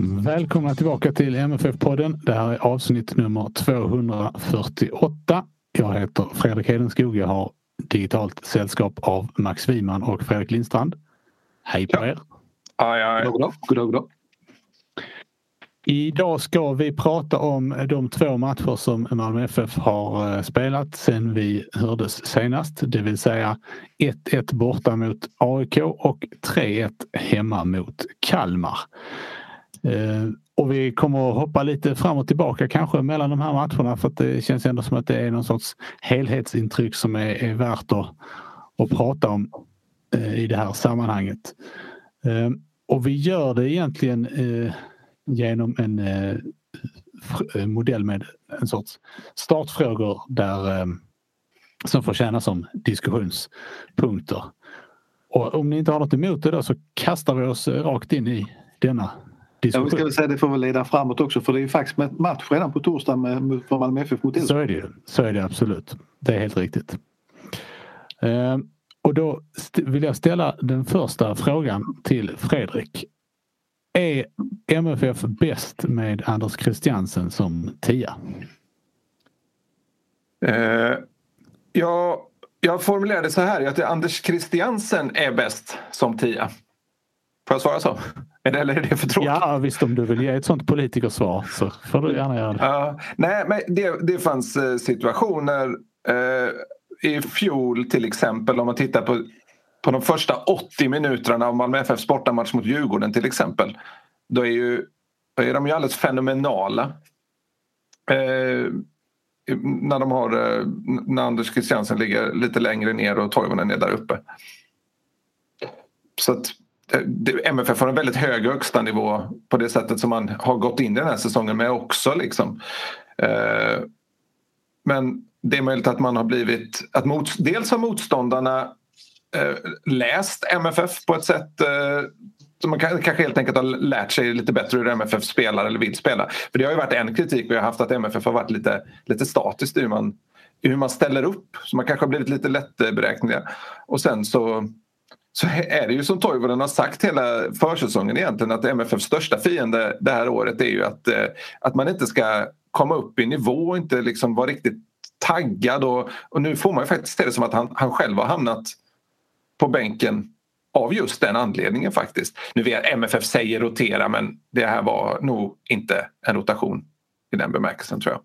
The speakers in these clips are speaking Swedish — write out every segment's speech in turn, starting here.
Välkomna tillbaka till MFF-podden. Det här är avsnitt nummer 248. Jag heter Fredrik Hedenskog. Jag har digitalt sällskap av Max Wiman och Fredrik Lindstrand. Hej på er! Aj, aj. Goddag, goddag, goddag. Idag ska vi prata om de två matcher som Malmö FF har eh, spelat sen vi hördes senast. Det vill säga 1-1 borta mot AIK och 3-1 hemma mot Kalmar. Eh, och vi kommer att hoppa lite fram och tillbaka kanske mellan de här matcherna för att det känns ändå som att det är någon sorts helhetsintryck som är, är värt att, att prata om eh, i det här sammanhanget. Eh, och vi gör det egentligen genom en modell med en sorts startfrågor där, som får tjäna som diskussionspunkter. Och om ni inte har något emot det då så kastar vi oss rakt in i denna Ja, vi ska väl säga det får väl leda framåt också för det är ju faktiskt match redan på torsdag med, för Malmö FF mot Så är det ju. Så är det absolut. Det är helt riktigt. Eh, och då vill jag ställa den första frågan till Fredrik. Är MFF bäst med Anders Christiansen som tia? Eh, ja, jag formulerade så här att Anders Christiansen är bäst som tia. Får jag svara så? Eller är det för tråkigt? Ja visst om du vill ge ett sånt politikersvar så får du gärna göra det. Uh, nej men det, det fanns uh, situationer uh, i fjol till exempel om man tittar på, på de första 80 minuterna av Malmö FFs bortamatch mot Djurgården till exempel. Då är, ju, då är de ju alldeles fenomenala. Uh, när de har när Anders Christiansen ligger lite längre ner och Toivonen är där uppe. Så att MFF har en väldigt hög högsta nivå på det sättet som man har gått in i den här säsongen med också. Liksom. Eh, men det är möjligt att man har blivit... Att mot, dels har motståndarna eh, läst MFF på ett sätt eh, som man kanske helt enkelt har lärt sig lite bättre hur MFF spelar eller vill spela. För det har ju varit en kritik vi har haft att MFF har varit lite, lite statiskt i hur man, hur man ställer upp. Så man kanske har blivit lite lättberäkneliga. Och sen så så är det ju som Toivonen har sagt hela försäsongen egentligen att MFFs största fiende det här året är ju att, eh, att man inte ska komma upp i nivå och inte liksom vara riktigt taggad och, och nu får man ju faktiskt se det som att han, han själv har hamnat på bänken av just den anledningen faktiskt. Nu vet MFF säger rotera men det här var nog inte en rotation i den bemärkelsen tror jag.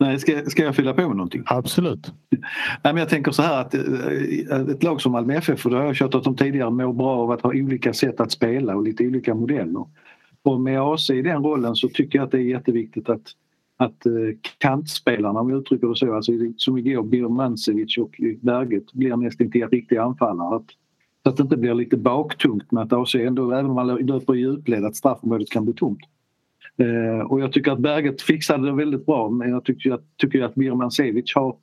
Nej, ska, ska jag fylla på med någonting? Absolut. Nej, men jag tänker så här att eh, ett lag som Malmö FF, och det har jag tjatat om tidigare, mår bra av att ha olika sätt att spela och lite olika modeller. Och med AC i den rollen så tycker jag att det är jätteviktigt att, att eh, kantspelarna, om jag uttrycker det så, alltså som igår Birmancevic och Berget blir nästan till riktiga anfallare. Att, så att det inte blir lite baktungt med att AC ändå, även om man löper i djupled, att straffområdet kan bli tomt. Eh, och jag tycker att Berget fixade det väldigt bra men jag tycker, jag tycker att Birman Sevic har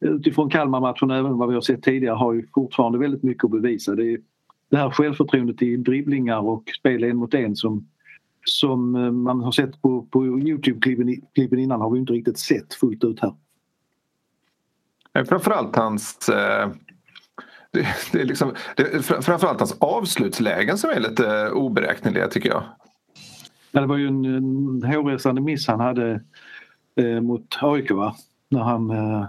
utifrån Kalmar-matchen även vad vi har sett tidigare har ju fortfarande väldigt mycket att bevisa. Det, är, det här självförtroendet i dribblingar och spel en mot en som, som eh, man har sett på, på Youtube-klippen innan har vi inte riktigt sett fullt ut här. Eh, framförallt hans eh, det, det är liksom, det, framförallt hans avslutslägen som är lite eh, oberäkneliga tycker jag. Ja, det var ju en, en hårresande miss han hade eh, mot AIK va? När han, eh,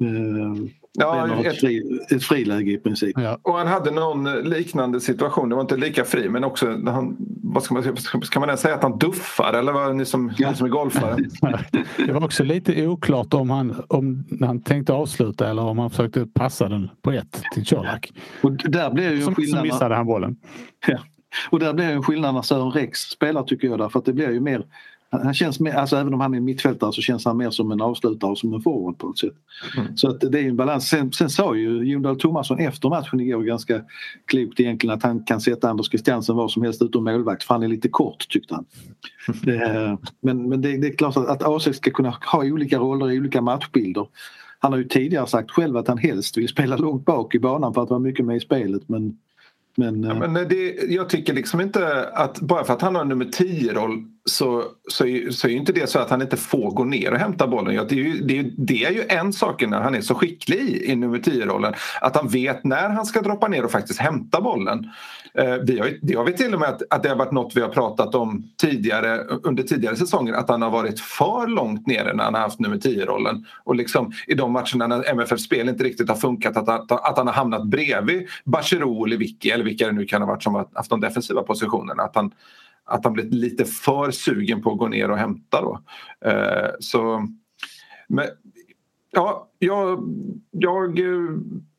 Eh, Ja, ett, fri, ett friläge i princip. Ja. och han hade någon liknande situation. Det var inte lika fri men också han, vad ska man, ska man ens säga att han duffar eller vad ni som, Ja. ni som är golfare? Det var också lite oklart om han, om han tänkte avsluta eller om han försökte passa den på ett till Colak. Och där blir ju Som, så skillnaden. missade han bollen. Ja. Och där blir ju en skillnad när Sören Rex spelar tycker jag därför att det blir ju mer han känns mer, alltså även om han är mittfältare så känns han mer som en avslutare och som en forward på något sätt. Mm. Så att det är en balans. Sen, sen sa ju Jon Dahl Tomasson efter matchen igår ganska klokt egentligen att han kan sätta Anders Christiansen var som helst utom målvakt för han är lite kort tyckte han. Det, men men det, det är klart att, att AC ska kunna ha olika roller i olika matchbilder. Han har ju tidigare sagt själv att han helst vill spela långt bak i banan för att vara mycket med i spelet men men, Ja, eh, men det, jag tycker liksom inte att bara för att han har nummer 10-roll så, så, är, så är ju inte det så att han inte får gå ner och hämta bollen. Ja, det, är ju, det, är, det är ju en sak när han är så skicklig i, i nummer 10-rollen. Att han vet när han ska droppa ner och faktiskt hämta bollen. Eh, vi har, det har vi till och med att, att det har varit något vi har pratat om tidigare under tidigare säsonger. Att han har varit för långt nere när han har haft nummer 10-rollen. Och liksom i de matcherna när MFF-spel inte riktigt har funkat att, att, att han har hamnat bredvid Bachirou eller Vicky eller vilka det nu kan ha varit som har haft de defensiva positionerna. Att han, att han blivit lite för sugen på att gå ner och hämta då. Eh, så, men, ja, jag, jag eh,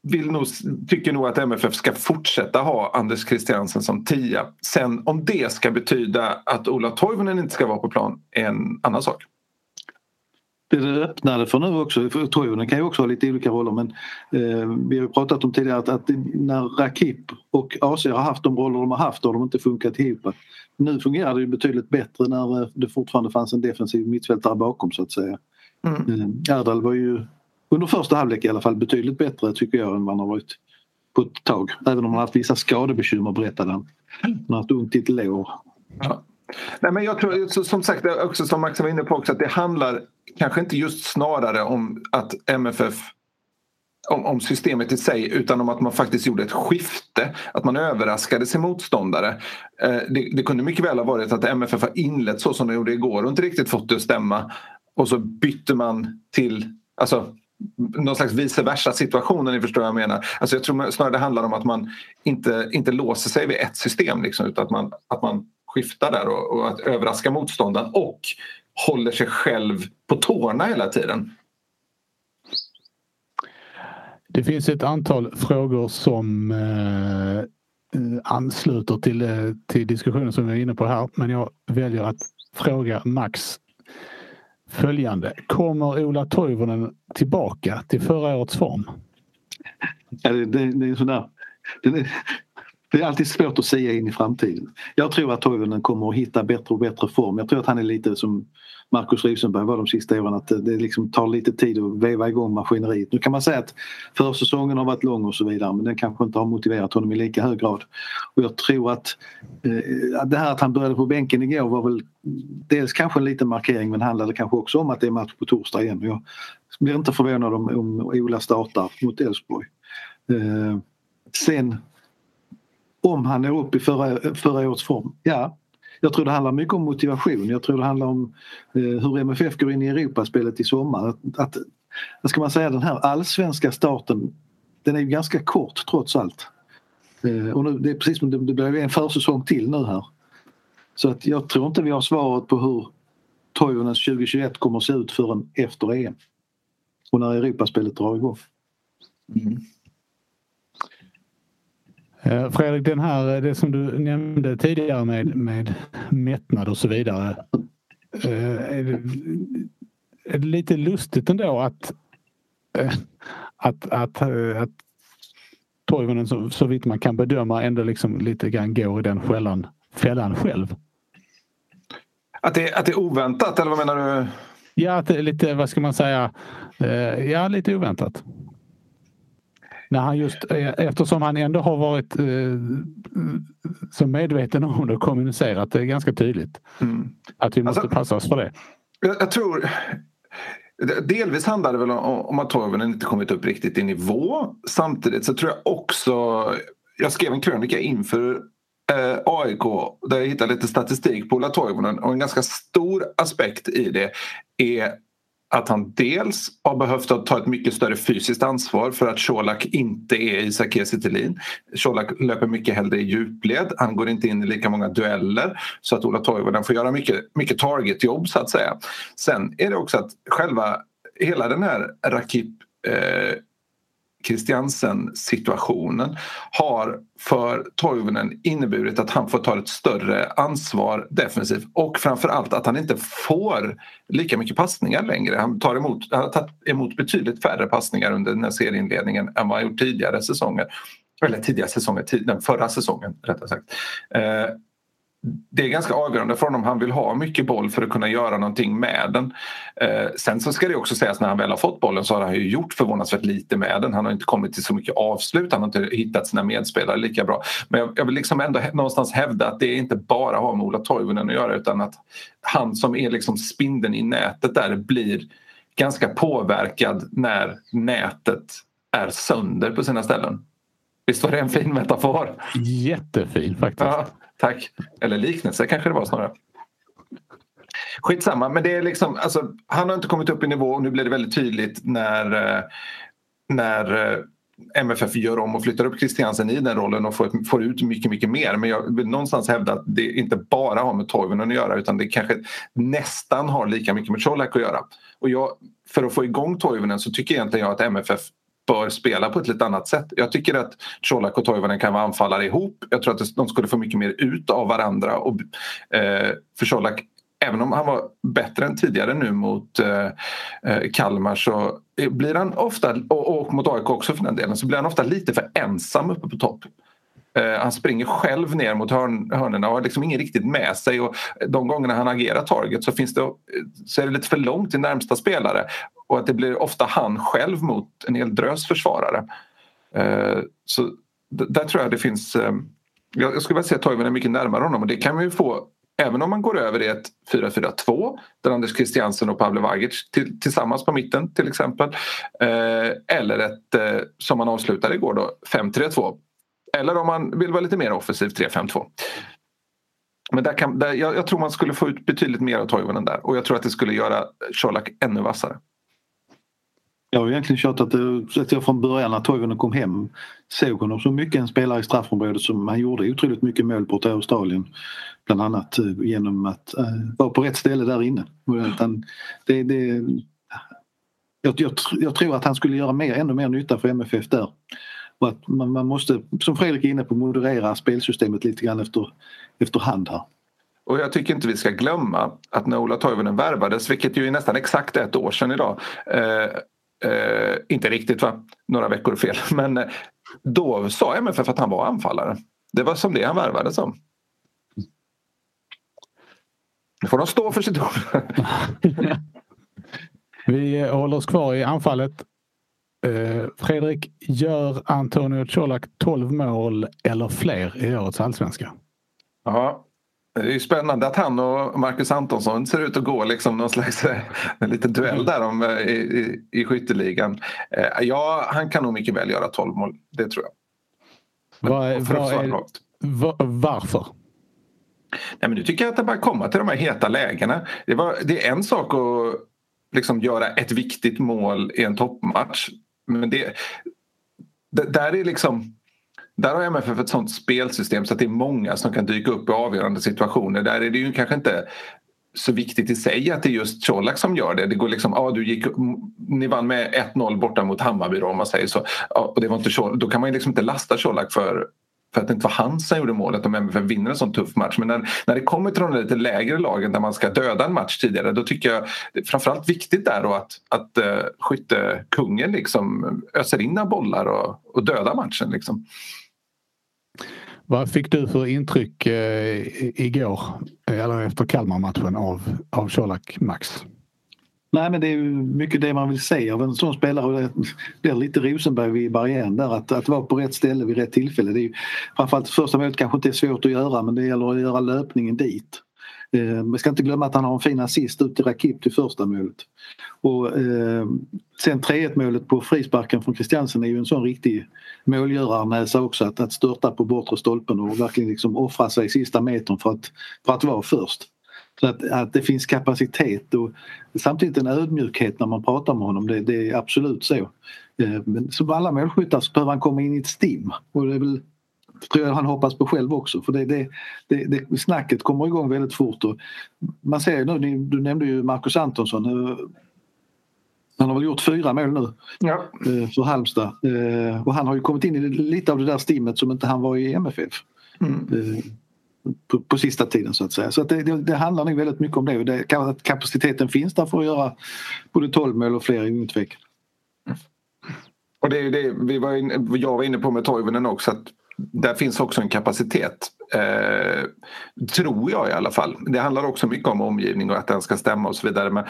vill nog, tycker nog att MFF ska fortsätta ha Anders Christiansen som tia. Sen om det ska betyda att Ola Toivonen inte ska vara på plan är en annan sak. Det det öppnade för nu också, för Toivonen kan ju också ha lite olika roller men eh, vi har ju pratat om tidigare att, att när Rakip och AC har haft de roller de har haft har de inte funkat ihop. Nu fungerar det ju betydligt bättre när eh, det fortfarande fanns en defensiv mittfältare bakom så att säga. Mm. Eh, Erdal var ju under första halvlek i alla fall betydligt bättre tycker jag än vad han har varit på ett tag. Även om han haft vissa skadebekymmer berättade han. Han har haft ont i ett lår. Ja. Nej, men jag tror som sagt, också som Max var inne på också, att det handlar kanske inte just snarare om att MFF om, om systemet i sig utan om att man faktiskt gjorde ett skifte. Att man överraskade sin motståndare. Eh, det, det kunde mycket väl ha varit att MFF har inlett så som de gjorde igår och inte riktigt fått det att stämma. Och så bytte man till alltså, någon slags vice versa situation om ni förstår vad jag menar. Alltså jag tror snarare det handlar om att man inte, inte låser sig vid ett system liksom, utan att man, att man skiftar där och, och att överraska motståndaren och håller sig själv på tårna hela tiden. Det finns ett antal frågor som eh, ansluter till, eh, till diskussionen som vi är inne på här. Men jag väljer att fråga Max följande. Kommer Ola Toivonen tillbaka till förra årets form? Ja, det, det, det, är sådär. Det, det är alltid svårt att säga in i framtiden. Jag tror att Toivonen kommer att hitta bättre och bättre form. Jag tror att han är lite som Marcus Rosenberg var de sista åren att det liksom tar lite tid att veva igång maskineriet. Nu kan man säga att försäsongen har varit lång och så vidare men den kanske inte har motiverat honom i lika hög grad. Och jag tror att eh, det här att han började på bänken igår var väl dels kanske en liten markering men handlade kanske också om att det är match på torsdag igen. Jag blir inte förvånad om, om Ola startar mot Elfsborg. Eh, sen om han är upp i förra, förra årets form, ja. Jag tror det handlar mycket om motivation. Jag tror det handlar om eh, hur MFF går in i Europaspelet i sommar. Att, att, vad ska man säga, den här allsvenska starten den är ju ganska kort trots allt. Eh, och nu, det är precis som det, det blir ju en försäsong till nu här. Så att jag tror inte vi har svaret på hur Toivonens 2021 kommer att se ut förrän efter EM. Och när Europaspelet drar igång. Mm. Fredrik, den här, det som du nämnde tidigare med, med mättnad och så vidare. eh, Är det, är det lite lustigt ändå att, eh, att, att, eh, att Toivonen så, så vitt man kan bedöma ändå liksom lite grann går i den fällan, fällan själv? Att det, att det är oväntat eller vad menar du? Ja, att det är lite, vad ska man säga, eh, ja lite oväntat. När han just, eh, eftersom han ändå har varit eh, så medveten om det och kommunicerat det ganska tydligt. Mm. Att vi måste Alltså- passa oss för det. Jag, jag tror... Delvis handlar det väl om, om att Toivonen inte kommit upp riktigt i nivå. Samtidigt så tror jag också... Jag skrev en krönika inför eh, AIK där jag hittade lite statistik på Ola Toivonen och en ganska stor aspekt i det är att han dels har behövt att ta ett mycket större fysiskt ansvar för att Colak inte är Isak Kiese Colak löper mycket hellre i djupled, han går inte in i lika många dueller. Så att Ola Toivonen får göra mycket, mycket targetjobb så att säga. Sen är det också att själva hela den här Rakip eh, Christiansen-situationen har för Toivonen inneburit att han får ta ett större ansvar defensivt och framförallt att han inte får lika mycket passningar längre. Han, tar emot, han har tagit emot betydligt färre passningar under den här serieinledningen än vad han gjort tidigare säsonger. Eller tidigare säsonger, den förra säsongen rättare sagt. Eh, det är ganska avgörande för honom. Han vill ha mycket boll för att kunna göra någonting med den. Eh, sen så ska det också sägas när han väl har fått bollen så har han ju gjort förvånansvärt lite med den. Han har inte kommit till så mycket avslut. Han har inte hittat sina medspelare lika bra. Men jag, jag vill liksom ändå någonstans hävda att det inte bara har med Ola Toivonen att göra utan att han som är liksom spindeln i nätet där blir ganska påverkad när nätet är sönder på sina ställen. Visst var det en fin metafor? Jättefin faktiskt. Ja. Tack. Eller liknelse kanske det var snarare. Skitsamma, men det är liksom, alltså, han har inte kommit upp i nivå och nu blir det väldigt tydligt när, eh, när eh, MFF gör om och flyttar upp Christiansen i den rollen och får, får ut mycket, mycket mer. Men jag vill någonstans hävda att det inte bara har med Toivonen att göra utan det kanske nästan har lika mycket med Colak att göra. Och jag, för att få igång Toivonen så tycker egentligen jag att MFF bör spela på ett lite annat sätt. Jag tycker att Colak och Toivonen kan vara anfallare ihop. Jag tror att de skulle få mycket mer ut av varandra. Och, eh, för Colak, även om han var bättre än tidigare nu mot eh, eh Kalmar så blir han ofta, och, och mot AIK också för den delen, så blir han ofta lite för ensam uppe på topp. Eh, han springer själv ner mot hörn, hörnerna och har liksom ingen riktigt med sig. Och de gångerna han agerar target så, finns det, eh, så är det lite för långt till närmsta spelare. Och att det blir ofta han själv mot en hel drös försvarare. Eh, så där tror jag det finns... Jag skulle vilja säga att Toivonen är mycket närmare honom och det kan man ju få även om man går över i ett 4-4-2 där Anders Christiansen och Pavle Vagic till, tillsammans på mitten till exempel. eller ett, som man avslutade igår då, 5-3-2 eller om man vill vara lite mer offensiv 3-5-2. Men där kan, där, jag, jag, tror man skulle få ut betydligt mer av Toivonen där och jag tror att det skulle göra Colak ännu vassare. Jag har egentligen tjatat eh, att jag från början när Toivonen kom hem såg honom så mycket en spelare i straffområdet som han gjorde otroligt mycket mål på i Australien. Bland annat eh, genom att äh, vara på rätt ställe där inne. Utan det, det, jag, jag, jag, tror att han skulle göra mer, ännu mer nytta för MFF där. Och att man, man måste, som Fredrik är inne på, moderera spelsystemet lite grann efter, efterhand här. Och jag tycker inte vi ska glömma att när Ola Toivonen värvades, vilket ju är nästan exakt ett år sedan idag. Eh, eh, inte riktigt va, några veckor fel. Men eh, då sa MFF att han var anfallare. Det var som det han värvades som. Nu får de stå för sitt ord. Vi håller oss kvar i anfallet Fredrik, gör Antonio Colak 12 mål eller fler i årets allsvenska? Ja, det är ju spännande att han och Marcus Antonsson ser ut att gå liksom någon slags eh, en liten duell där om, eh, i, i, i skytteligan. Ja, han kan nog mycket väl göra 12 mål, det tror jag. Var, var var, varför? Nej, men nu tycker jag att det bara komma till de här heta lägena. Det, var, det är en sak att liksom göra ett viktigt mål i en toppmatch men det, det, där är liksom där har MFF ett sånt spelsystem så att det är många som kan dyka upp i avgörande situationer. Där är det ju kanske inte så viktigt i sig att det är just Colak som gör det. Det går liksom, ah, du gick, ni vann med 1-0 borta mot Hammarby då, om man säger så. Ah, och det var inte Colak, då kan man ju liksom inte lasta Colak för för att det inte var han som gjorde målet om MFF vinner en sån tuff match. Men när, när det kommer till de lite lägre lagen där man ska döda en match tidigare då tycker jag det är framförallt viktigt där då att, att uh, skyttekungen liksom öser in några bollar och, och dödar matchen. Liksom. Vad fick du för intryck eh, igår, eh, eller efter Kalmar-matchen av, av Colak Max? Nej men det är mycket det man vill se av en sån spelare. Det är lite Rosenberg vid barriären där att, att vara på rätt ställe vid rätt tillfälle. Det är ju, framförallt första målet kanske inte är svårt att göra men det gäller att göra löpningen dit. Eh, man ska inte glömma att han har en fin assist ut till Rakip till första målet. Och, eh, sen 3-1 målet på frisparken från Christiansen är ju en sån riktig målgörarnäsa också att, att störta på bortre stolpen och verkligen liksom offra sig sista metern för att, för att vara först. Så att, att det finns kapacitet och samtidigt en ödmjukhet när man pratar med honom. Det, det är absolut så. Eh, men som alla målskyttar så behöver han komma in i ett stim. Och det är väl tror jag han hoppas på själv också för det, det, det, det, snacket kommer igång väldigt fort. Och man ser nu, du nämnde ju Marcus Antonsson. Eh, han har väl gjort fyra mål nu ja. Eh, för Halmstad och han har ju kommit in i lite av det där stimmet som inte han var i MFF. Mm. På, på, sista tiden så att säga. Så att det, det, det, handlar nog väldigt mycket om det. det. Att kapaciteten finns där för att göra både 12 mål och fler, ingen tvekan. Och det är det vi var in, jag var inne på med Toivonen också att där finns också en kapacitet. Eh, tror jag i alla fall. Det handlar också mycket om omgivning och att den ska stämma och så vidare. Men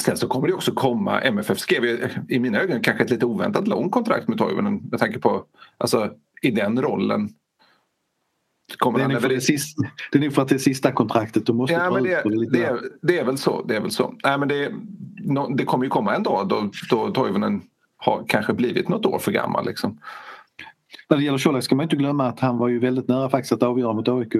sen så kommer det också komma, MFF skrev ju i mina ögon kanske ett lite oväntat långt kontrakt med Toivonen med tanke på, alltså i den rollen Kommer det, är för det, sista, det är nog för att det är sista kontraktet. Du måste ja, men det, det, lite det, är, det är väl så. Det, är väl så. Nej, men det, det kommer ju komma en dag då, då Toivonen har kanske blivit något år för gammal. Liksom. När det gäller Colak ska man inte glömma att han var ju väldigt nära faktiskt att avgöra mot AIK.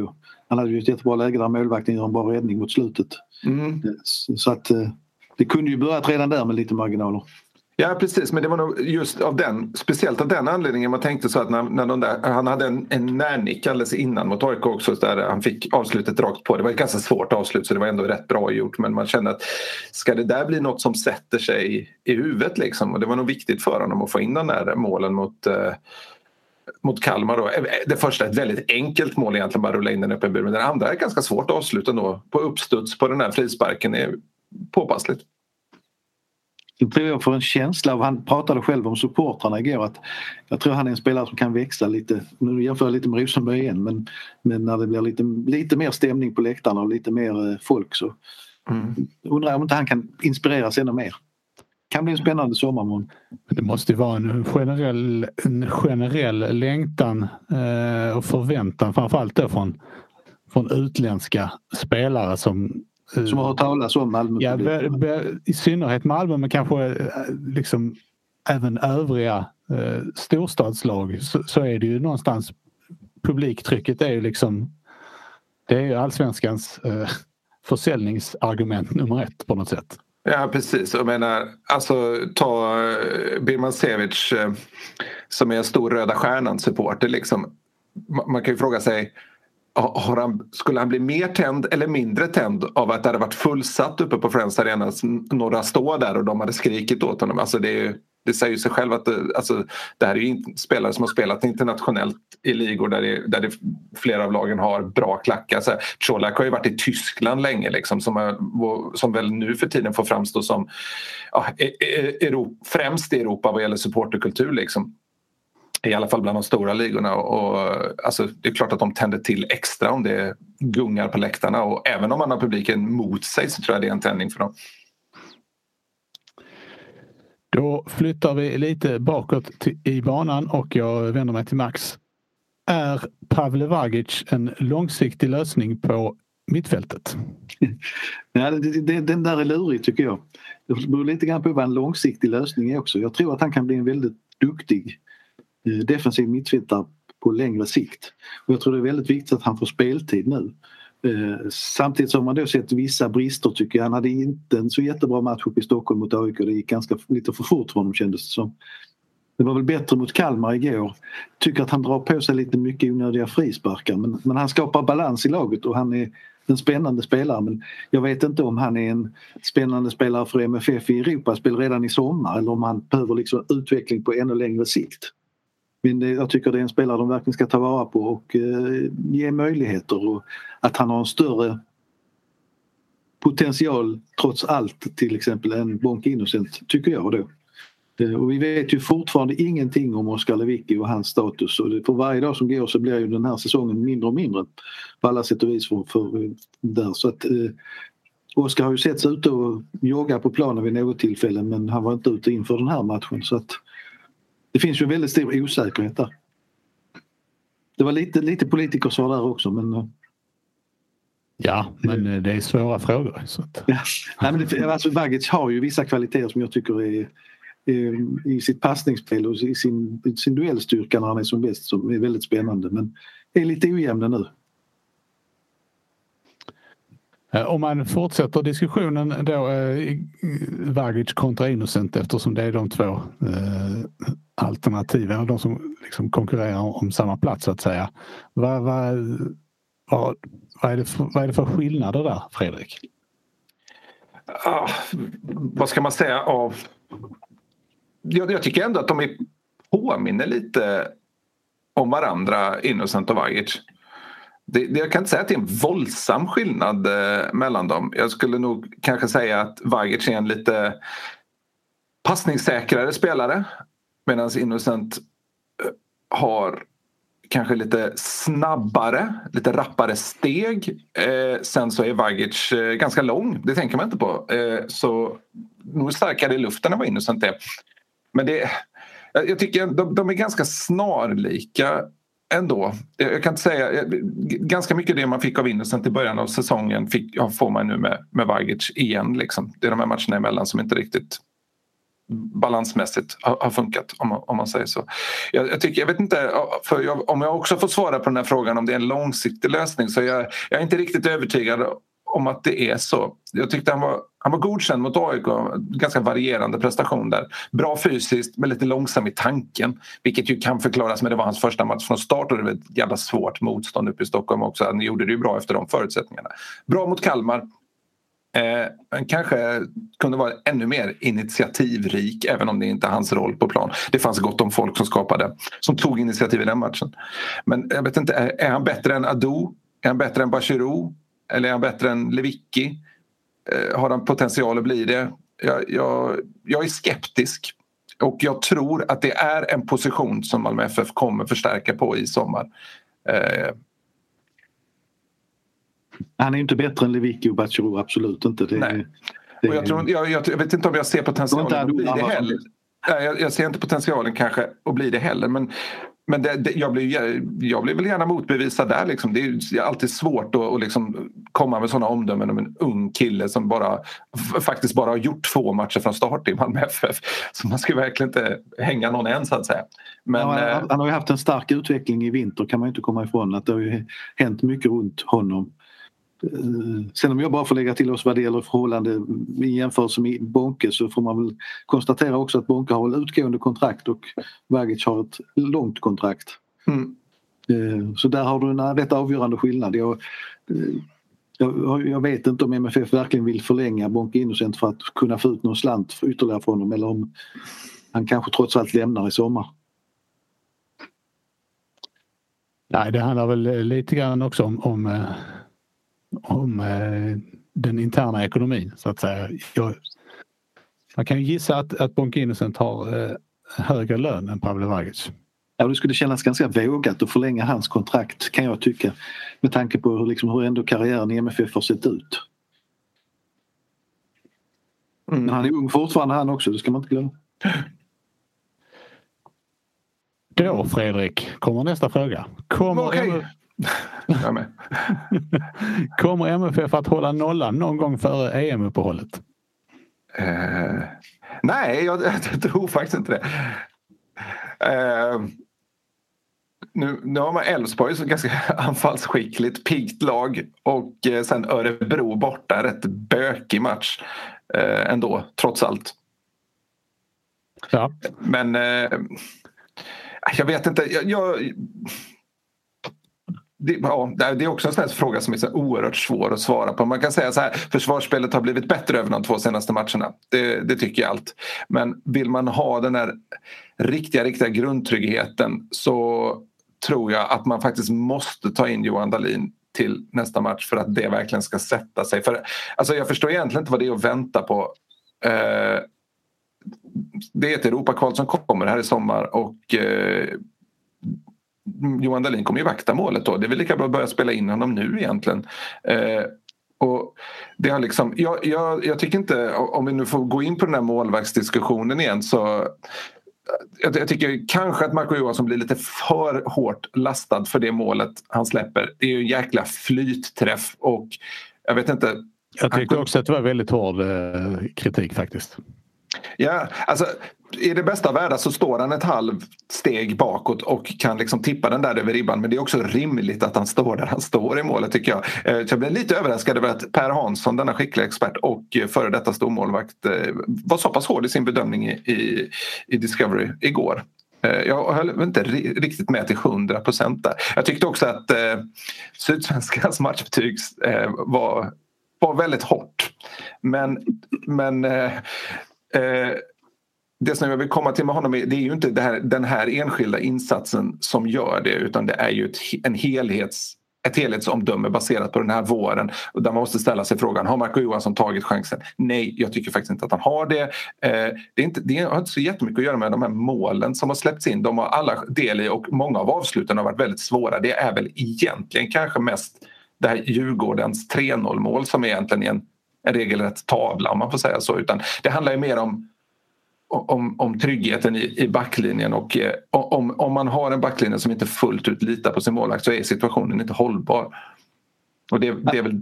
Han hade ju ett jättebra läge där målvakten gör en bra räddning mot slutet. Mm. Så att eh, det kunde ju börjat redan där med lite marginaler. Ja precis men det var nog just av den, speciellt av den anledningen man tänkte så att när, när de där, han hade en, en närnick alldeles innan mot AIK också där han fick avslutet rakt på. Det var ett ganska svårt avslut så det var ändå rätt bra gjort men man kände att ska det där bli något som sätter sig i, huvudet liksom och det var nog viktigt för honom att få in de där målen mot eh, mot Kalmar. Då. Eh, det första ett väldigt enkelt mål egentligen, bara rulla in den öppen bur. Men den andra är ganska svårt att avsluta då. På uppstuds på den här frisparken är påpassligt. Jag tror jag får en känsla av, han pratade själv om supportrarna igår, att jag tror han är en spelare som kan växla lite, nu jämför jag lite med Rosenberg igen, men, men när det blir lite, lite mer stämning på läktarna och lite mer eh, folk så mm. undrar jag om inte han kan inspireras ännu mer kan bli en spännande sommarmån. Det måste ju vara en generell, en generell längtan eh, och förväntan framförallt då från, från utländska spelare som som har hört talas om Malmö? Ja, be, be, i synnerhet Malmö men kanske eh, liksom även övriga eh, storstadslag så, så, är det ju någonstans publiktrycket är ju liksom det är ju allsvenskans eh, försäljningsargument nummer ett på något sätt. Ja precis, jag menar alltså ta eh, Birman Sevic eh, som är stor Röda Stjärnan-supporter liksom. Man kan ju fråga sig han, skulle han bli mer tänd eller mindre tänd av att det hade varit fullsatt uppe på Friends Arena några står där och de hade skrikit åt honom? Alltså det, är, det säger sig själv att det, alltså, det här är ju spelare som har spelat internationellt i ligor där, det, där det, flera av lagen har bra klackar. Colak har ju varit i Tyskland länge liksom, som, är, som väl nu för tiden får framstå som ja, e- e- Europa, främst i Europa vad gäller supporterkultur. Liksom i alla fall bland de stora ligorna. Och, alltså, det är klart att de tänder till extra om det gungar på läktarna och även om man har publiken mot sig så tror jag det är en tändning för dem. Då flyttar vi lite bakåt i banan och jag vänder mig till Max. Är Pavle Vagic en långsiktig lösning på mittfältet? Ja, det, det, den där är lurig tycker jag. Det beror lite grann på vad en långsiktig lösning är också. Jag tror att han kan bli en väldigt duktig Eh, defensiv mittfältare på längre sikt. Och jag tror det är väldigt viktigt att han får speltid nu. Eh, samtidigt som man då sett vissa brister tycker jag. Han hade inte en så jättebra match uppe i Stockholm mot AIK. Det gick ganska lite för fort för honom kändes det som. Det var väl bättre mot Kalmar igår. Tycker att han drar på sig lite mycket onödiga frisparkar men, men han skapar balans i laget och han är en spännande spelare men jag vet inte om han är en spännande spelare för MFF i Europaspel redan i sommar eller om han behöver liksom utveckling på ännu längre sikt. Men jag tycker det är en spelare de verkligen ska ta vara på och eh, ge möjligheter och att han har en större potential trots allt till exempel än Bonke Innocent tycker jag då. Eh, och vi vet ju fortfarande ingenting om Oskar Lewicki och hans status och för varje dag som går så blir ju den här säsongen mindre och mindre på alla sätt och vis för, för eh, där. Så att, eh, Oskar har ju setts ute och jogga på planen vid något tillfälle men han var inte ute inför den här matchen så att det finns ju en väldigt stor osäkerhet där. Det var lite, lite politikersvar där också men... Eh, ja, men eh, det är svåra frågor. Så att... ja. Nej, men det, alltså, Vagic har ju vissa kvaliteter som jag tycker är, är i sitt passningsspel och i sin, sin duellstyrka när han är som bäst som är väldigt spännande men är lite ojämn nu. Eh, om man fortsätter diskussionen då, eh, Vagic kontra Innocent eftersom det är de två eh, alternativen, de som liksom konkurrerar om samma plats så att säga. Vad, vad, vad, vad, är, det för, vad är det för skillnader där, Fredrik? Ah, vad ska man säga av... Jag, jag tycker ändå att de är, påminner lite om varandra, Innocent och Vagic. Det, det, jag kan inte säga att det är en våldsam skillnad eh, mellan dem. Jag skulle nog kanske säga att Vagic är en lite passningssäkrare spelare medan Innocent eh, har kanske lite snabbare, lite rappare steg. Eh, sen så är Vagic eh, ganska lång, det tänker man inte på. Eh, så nog starkare i luften än vad Innocent är. Men det, jag tycker de, de är ganska snarlika ändå. Jag kan inte säga, ganska mycket det man fick av Innocent i början av säsongen fick, får man nu med, med Vagic igen. Liksom. Det är de här matcherna emellan som inte riktigt balansmässigt har, har funkat om man, om man säger så. Jag, jag, tycker, jag vet inte, jag, om jag också får svara på den här frågan om det är en långsiktig lösning så jag, jag är inte riktigt övertygad om att det är så. Jag tyckte han var, han var godkänd mot AIK, ganska varierande prestation där. Bra fysiskt men lite långsam i tanken vilket ju kan förklaras med att det var hans första match från start och det var ett jävla svårt motstånd uppe i Stockholm också. Han gjorde det ju bra efter de förutsättningarna. Bra mot Kalmar. Eh, kanske kunde vara ännu mer initiativrik även om det inte är hans roll på plan. Det fanns gott om folk som skapade, som tog initiativ i den matchen. Men jag vet inte, är, är han bättre än Ado? Är han bättre än Bachirou? Eller är han bättre än Lewicki? Eh, har han potential att bli det? Jag, jag, jag är skeptisk och jag tror att det är en position som Malmö FF kommer förstärka på i sommar. Eh. Han är inte bättre än Lewicki och Bachirou, absolut inte. Det, Nej. Det, och jag, tror, jag, jag, vet inte om jag ser potentialen att bli det heller. Jag, jag ser inte potentialen kanske att bli det heller men men det, det, jag, blir, jag blir väl gärna motbevisad där. Liksom. Det är alltid svårt att, att liksom komma med sådana omdömen om en ung kille som bara, faktiskt bara har gjort två matcher från start i Malmö FF. Så man ska verkligen inte hänga någon än så att säga. Men, ja, han, eh, han har ju haft en stark utveckling i vinter kan man inte komma ifrån. Att det har ju hänt mycket runt honom. Eh, sen om jag bara får lägga till oss vad det gäller förhållande i jämförelse med Bonke så får man väl konstatera också att Bonke har ett utgående kontrakt och Vagic har ett långt kontrakt. Mm. Eh, så där har du en rätt avgörande skillnad. Jag, eh, jag, jag, vet inte om MFF verkligen vill förlänga Bonke Innocent för att kunna få ut någon slant för ytterligare från honom eller om han kanske trots allt lämnar i sommar. Nej, det handlar väl lite grann också om, om om eh, den interna ekonomin så att säga. Jag, man kan ju gissa att, att Bonke Innocent har eh, högre lön än Pavle Vagic. Ja, det skulle kännas ganska vågat att förlänga hans kontrakt kan jag tycka. Med tanke på hur, liksom, hur ändå karriären i MFF har sett ut. Mm. Men han är ung fortfarande han också, det ska man inte glömma. Då Fredrik kommer nästa fråga. Kommer, okay. Jag med. Kommer MFF att hålla nollan någon gång före EM-uppehållet? Uh, nej, jag, jag, tror faktiskt inte det. Uh, nu, nu har man Elfsborg som ganska anfallsskickligt, piggt lag och uh, sen Örebro borta, rätt bökig match uh, ändå, trots allt. Ja. Men jag vet inte. Jag, jag det, ja, det är också en sån fråga som är så oerhört svår att svara på. Man kan säga så här, försvarsspelet har blivit bättre över de två senaste matcherna. Det, det tycker jag allt. Men vill man ha den här riktiga, riktiga grundtryggheten så tror jag att man faktiskt måste ta in Johan Dahlin till nästa match för att det verkligen ska sätta sig. För, alltså jag förstår egentligen inte vad det är att vänta på. Eh, det är ett Europakval som kommer här i sommar och eh, Mm, Johan Dahlin kommer ju vakta målet då. Det är väl lika bra att börja spela in honom nu egentligen. Eh, och det har liksom, jag, jag, jag, tycker inte, om vi nu får gå in på den här målvaktsdiskussionen igen så jag, jag tycker kanske att Marco Johansson blir lite för hårt lastad för det målet han släpper. Det är ju en jäkla flytträff och jag vet inte. Jag tyckte också att det var väldigt hård eh, kritik faktiskt. Ja, alltså i det bästa av världar så står han ett halvt steg bakåt och kan liksom tippa den där över ribban. Men det är också rimligt att han står där han står i målet tycker jag. Eh, jag blev lite överraskad över att Per Hansson, denna skickliga expert och eh, före detta stormålvakt eh, var så pass hård i sin bedömning i, i Discovery igår. Jag höll inte riktigt med till 100 procent där. Jag tyckte också att eh, Sydsvenskans matchbetyg eh, var, var väldigt hårt. Men, men eh, eh, det som jag vill komma till med honom är, det är ju inte här, den här enskilda insatsen som gör det utan det är ju ett, en helhets ett helhetsomdöme baserat på den här våren. Och där man måste ställa sig frågan, har Marco Johansson tagit chansen? Nej, jag tycker faktiskt inte att han har det. Eh, det, är inte, det har inte så jättemycket att göra med de här målen som har släppts in. De har alla del i och många av avsluten har varit väldigt svåra. Det är väl egentligen kanske mest det här Djurgårdens 3-0 mål som egentligen är en, en regelrätt tavla om man får säga så. Utan det handlar ju mer om om, om tryggheten i, i backlinjen och eh, om, om man har en backlinje som inte fullt ut litar på sin målvakt så är situationen inte hållbar. Och det, det, är väl,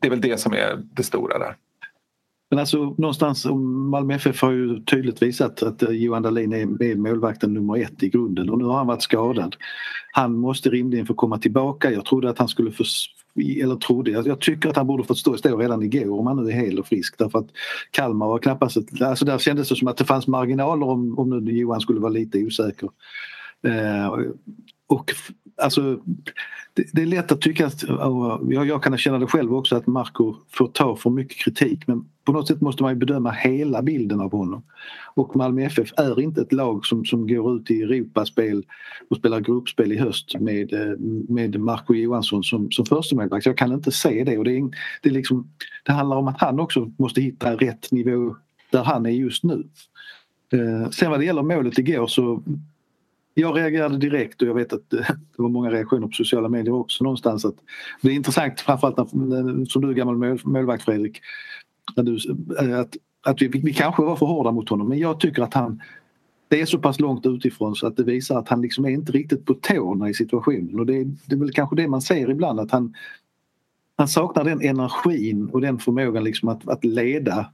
det är väl det som är det stora där. Men alltså någonstans, Malmö FF har ju tydligt visat att eh, Johan Dahlin är, är målvakten nummer ett i grunden och nu har han varit skadad. Han måste rimligen få komma tillbaka. Jag trodde att han skulle få, eller trodde, jag tycker att han borde fått stå, stå redan igår om han nu är hel och frisk därför att Kalmar var knappast, alltså där kändes det som att det fanns marginaler om, om nu Johan skulle vara lite osäker. Eh, och alltså det, det, är lätt att tycka att, jag, jag kan känna det själv också att Marco får ta för mycket kritik men på något sätt måste man ju bedöma hela bilden av honom. Och Malmö FF är inte ett lag som, som går ut i Europaspel och spelar gruppspel i höst med, eh, med Marco Johansson som, som förstemålvakt. Jag kan inte se det och det, är, det, är liksom, det handlar om att han också måste hitta rätt nivå där han är just nu. Eh, sen vad det gäller målet igår så jag reagerade direkt och jag vet att eh, det var många reaktioner på sociala medier också någonstans. Att det är intressant framförallt när, eh, som du är gammal målvakt Fredrik. Du, eh, att, att vi, vi kanske var för hårda mot honom men jag tycker att han det är så pass långt utifrån så att det visar att han liksom är inte riktigt på tårna i situationen och det är, det är väl kanske det man ser ibland att han han saknar den energin och den förmågan liksom att, att leda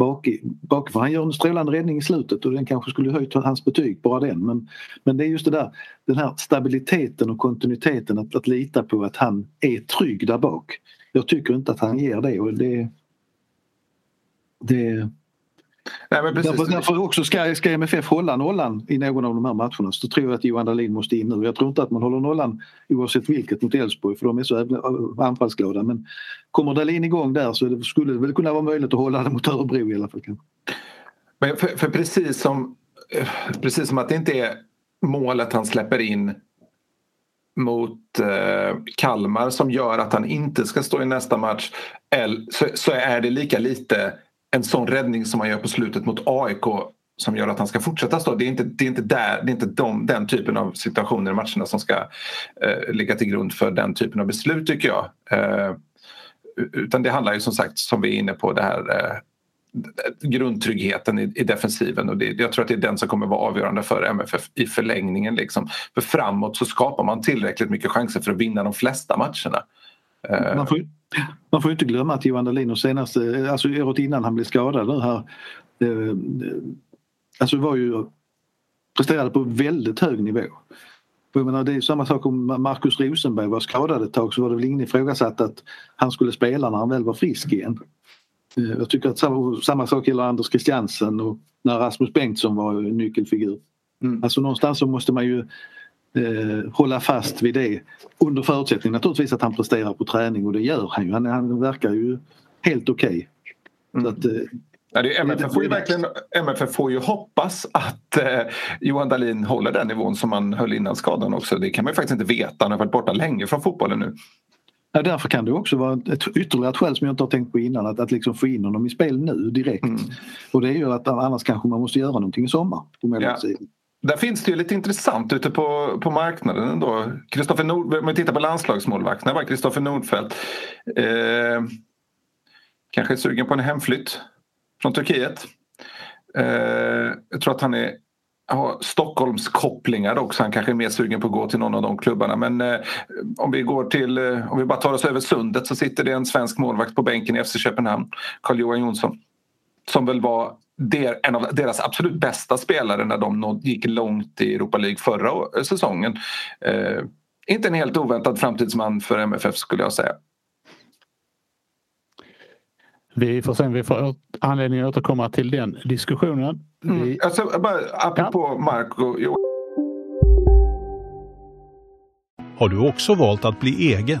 bak, bakifrån. Han gör en strålande räddning i slutet och den kanske skulle höjt hans betyg, bara den. Men, men det är just det där, den här stabiliteten och kontinuiteten att, att lita på att han är trygg där bak. Jag tycker inte att han ger det och det... det Nej, men precis. Därför, därför också ska, ska MFF hålla nollan i någon av de här matcherna så tror jag att Johan Dahlin måste in nu. Jag tror inte att man håller nollan oavsett vilket mot Elfsborg för de är så anfallsglada. Men kommer Dahlin igång där så skulle det väl kunna vara möjligt att hålla det mot Örebro i alla fall. Men för, för precis, som, precis som att det inte är målet han släpper in mot eh, Kalmar som gör att han inte ska stå i nästa match så, så är det lika lite en sån räddning som man gör på slutet mot AIK som gör att han ska fortsätta stå. Det är inte, det är inte, där, det är inte de, den typen av situationer i matcherna som ska eh, ligga till grund för den typen av beslut tycker jag. Eh, utan det handlar ju som sagt som vi är inne på det här eh, grundtryggheten i, i defensiven och det, jag tror att det är den som kommer vara avgörande för MFF i förlängningen. Liksom. För framåt så skapar man tillräckligt mycket chanser för att vinna de flesta matcherna. Eh, man får, man får inte glömma att Johan Dahlin senast, alltså året innan han blev skadad nu här eh, alltså var ju presterade på väldigt hög nivå. Jag menar, det är samma sak om Markus Rosenberg var skadad ett tag så var det väl ingen ifrågasatt att han skulle spela när han väl var frisk igen. Eh, jag tycker att samma, samma sak gäller Anders Christiansen och när Rasmus Bengtsson var nyckelfigur. Mm. Alltså någonstans så måste man ju eh, hålla fast vid det under förutsättning naturligtvis att han presterar på träning och det gör han ju. Han, han verkar ju helt okej. Okay. Mm. Eh, Ja, det, MFF, får ju verkligen, MFF får ju hoppas att eh, Johan Dahlin håller den nivån som han höll innan skadan också. Det kan man ju faktiskt inte veta. Han har varit borta länge från fotbollen nu. Ja, därför kan det också vara ett ytterligare ett skäl som jag inte har tänkt på innan att, att liksom få in honom i spel nu direkt. Mm. Och det är ju att annars kanske man måste göra någonting i sommar. På ja. Där finns det ju lite intressant ute på, på marknaden ändå. Kristoffer Nord, om vi tittar på landslagsmålvakterna var Kristoffer Nordfeldt eh, kanske är sugen på en hemflytt från Turkiet. Eh, jag tror att han är har Stockholmskopplingar också. Han kanske är mer sugen på att gå till någon av de klubbarna. Men eh, om vi går till, eh, om vi bara tar oss över sundet så sitter det en svensk målvakt på bänken i FC Köpenhamn, Carl-Johan Jonsson. Som väl var det är en av deras absolut bästa spelare när de gick långt i Europa League förra säsongen. Eh, inte en helt oväntad framtidsman för MFF skulle jag säga. Vi får se vi får anledning att återkomma till den diskussionen. Mm. Vi... Alltså, bara, apropå ja. Marco. Jo. Har du också valt att bli egen?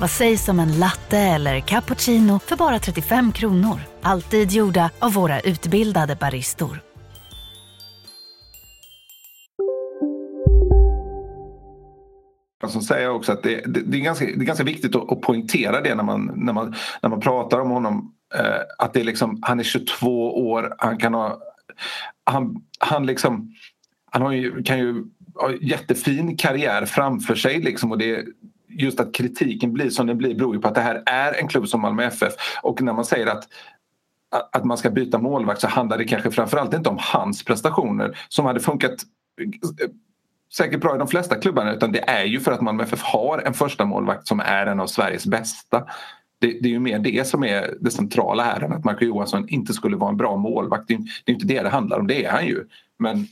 Vad sägs om en latte eller cappuccino för bara 35 kronor? Alltid gjorda av våra utbildade baristor. Som säger också att det, det, det, är ganska, det är ganska viktigt att, att poängtera det när man, när man, när man pratar om honom. Eh, att det är liksom, han är 22 år, han kan ha... Han, han, liksom, han har ju, kan ju ha jättefin karriär framför sig liksom, och det, just att kritiken blir som den blir beror ju på att det här är en klubb som Malmö FF och när man säger att att man ska byta målvakt så handlar det kanske framförallt inte om hans prestationer som hade funkat eh, säkert bra i de flesta klubbarna utan det är ju för att Malmö FF har en första målvakt som är en av Sveriges bästa. Det, det, är ju mer det som är det centrala här än att Marco Johansson inte skulle vara en bra målvakt. Det är, det är inte det det handlar om, det är han ju. Men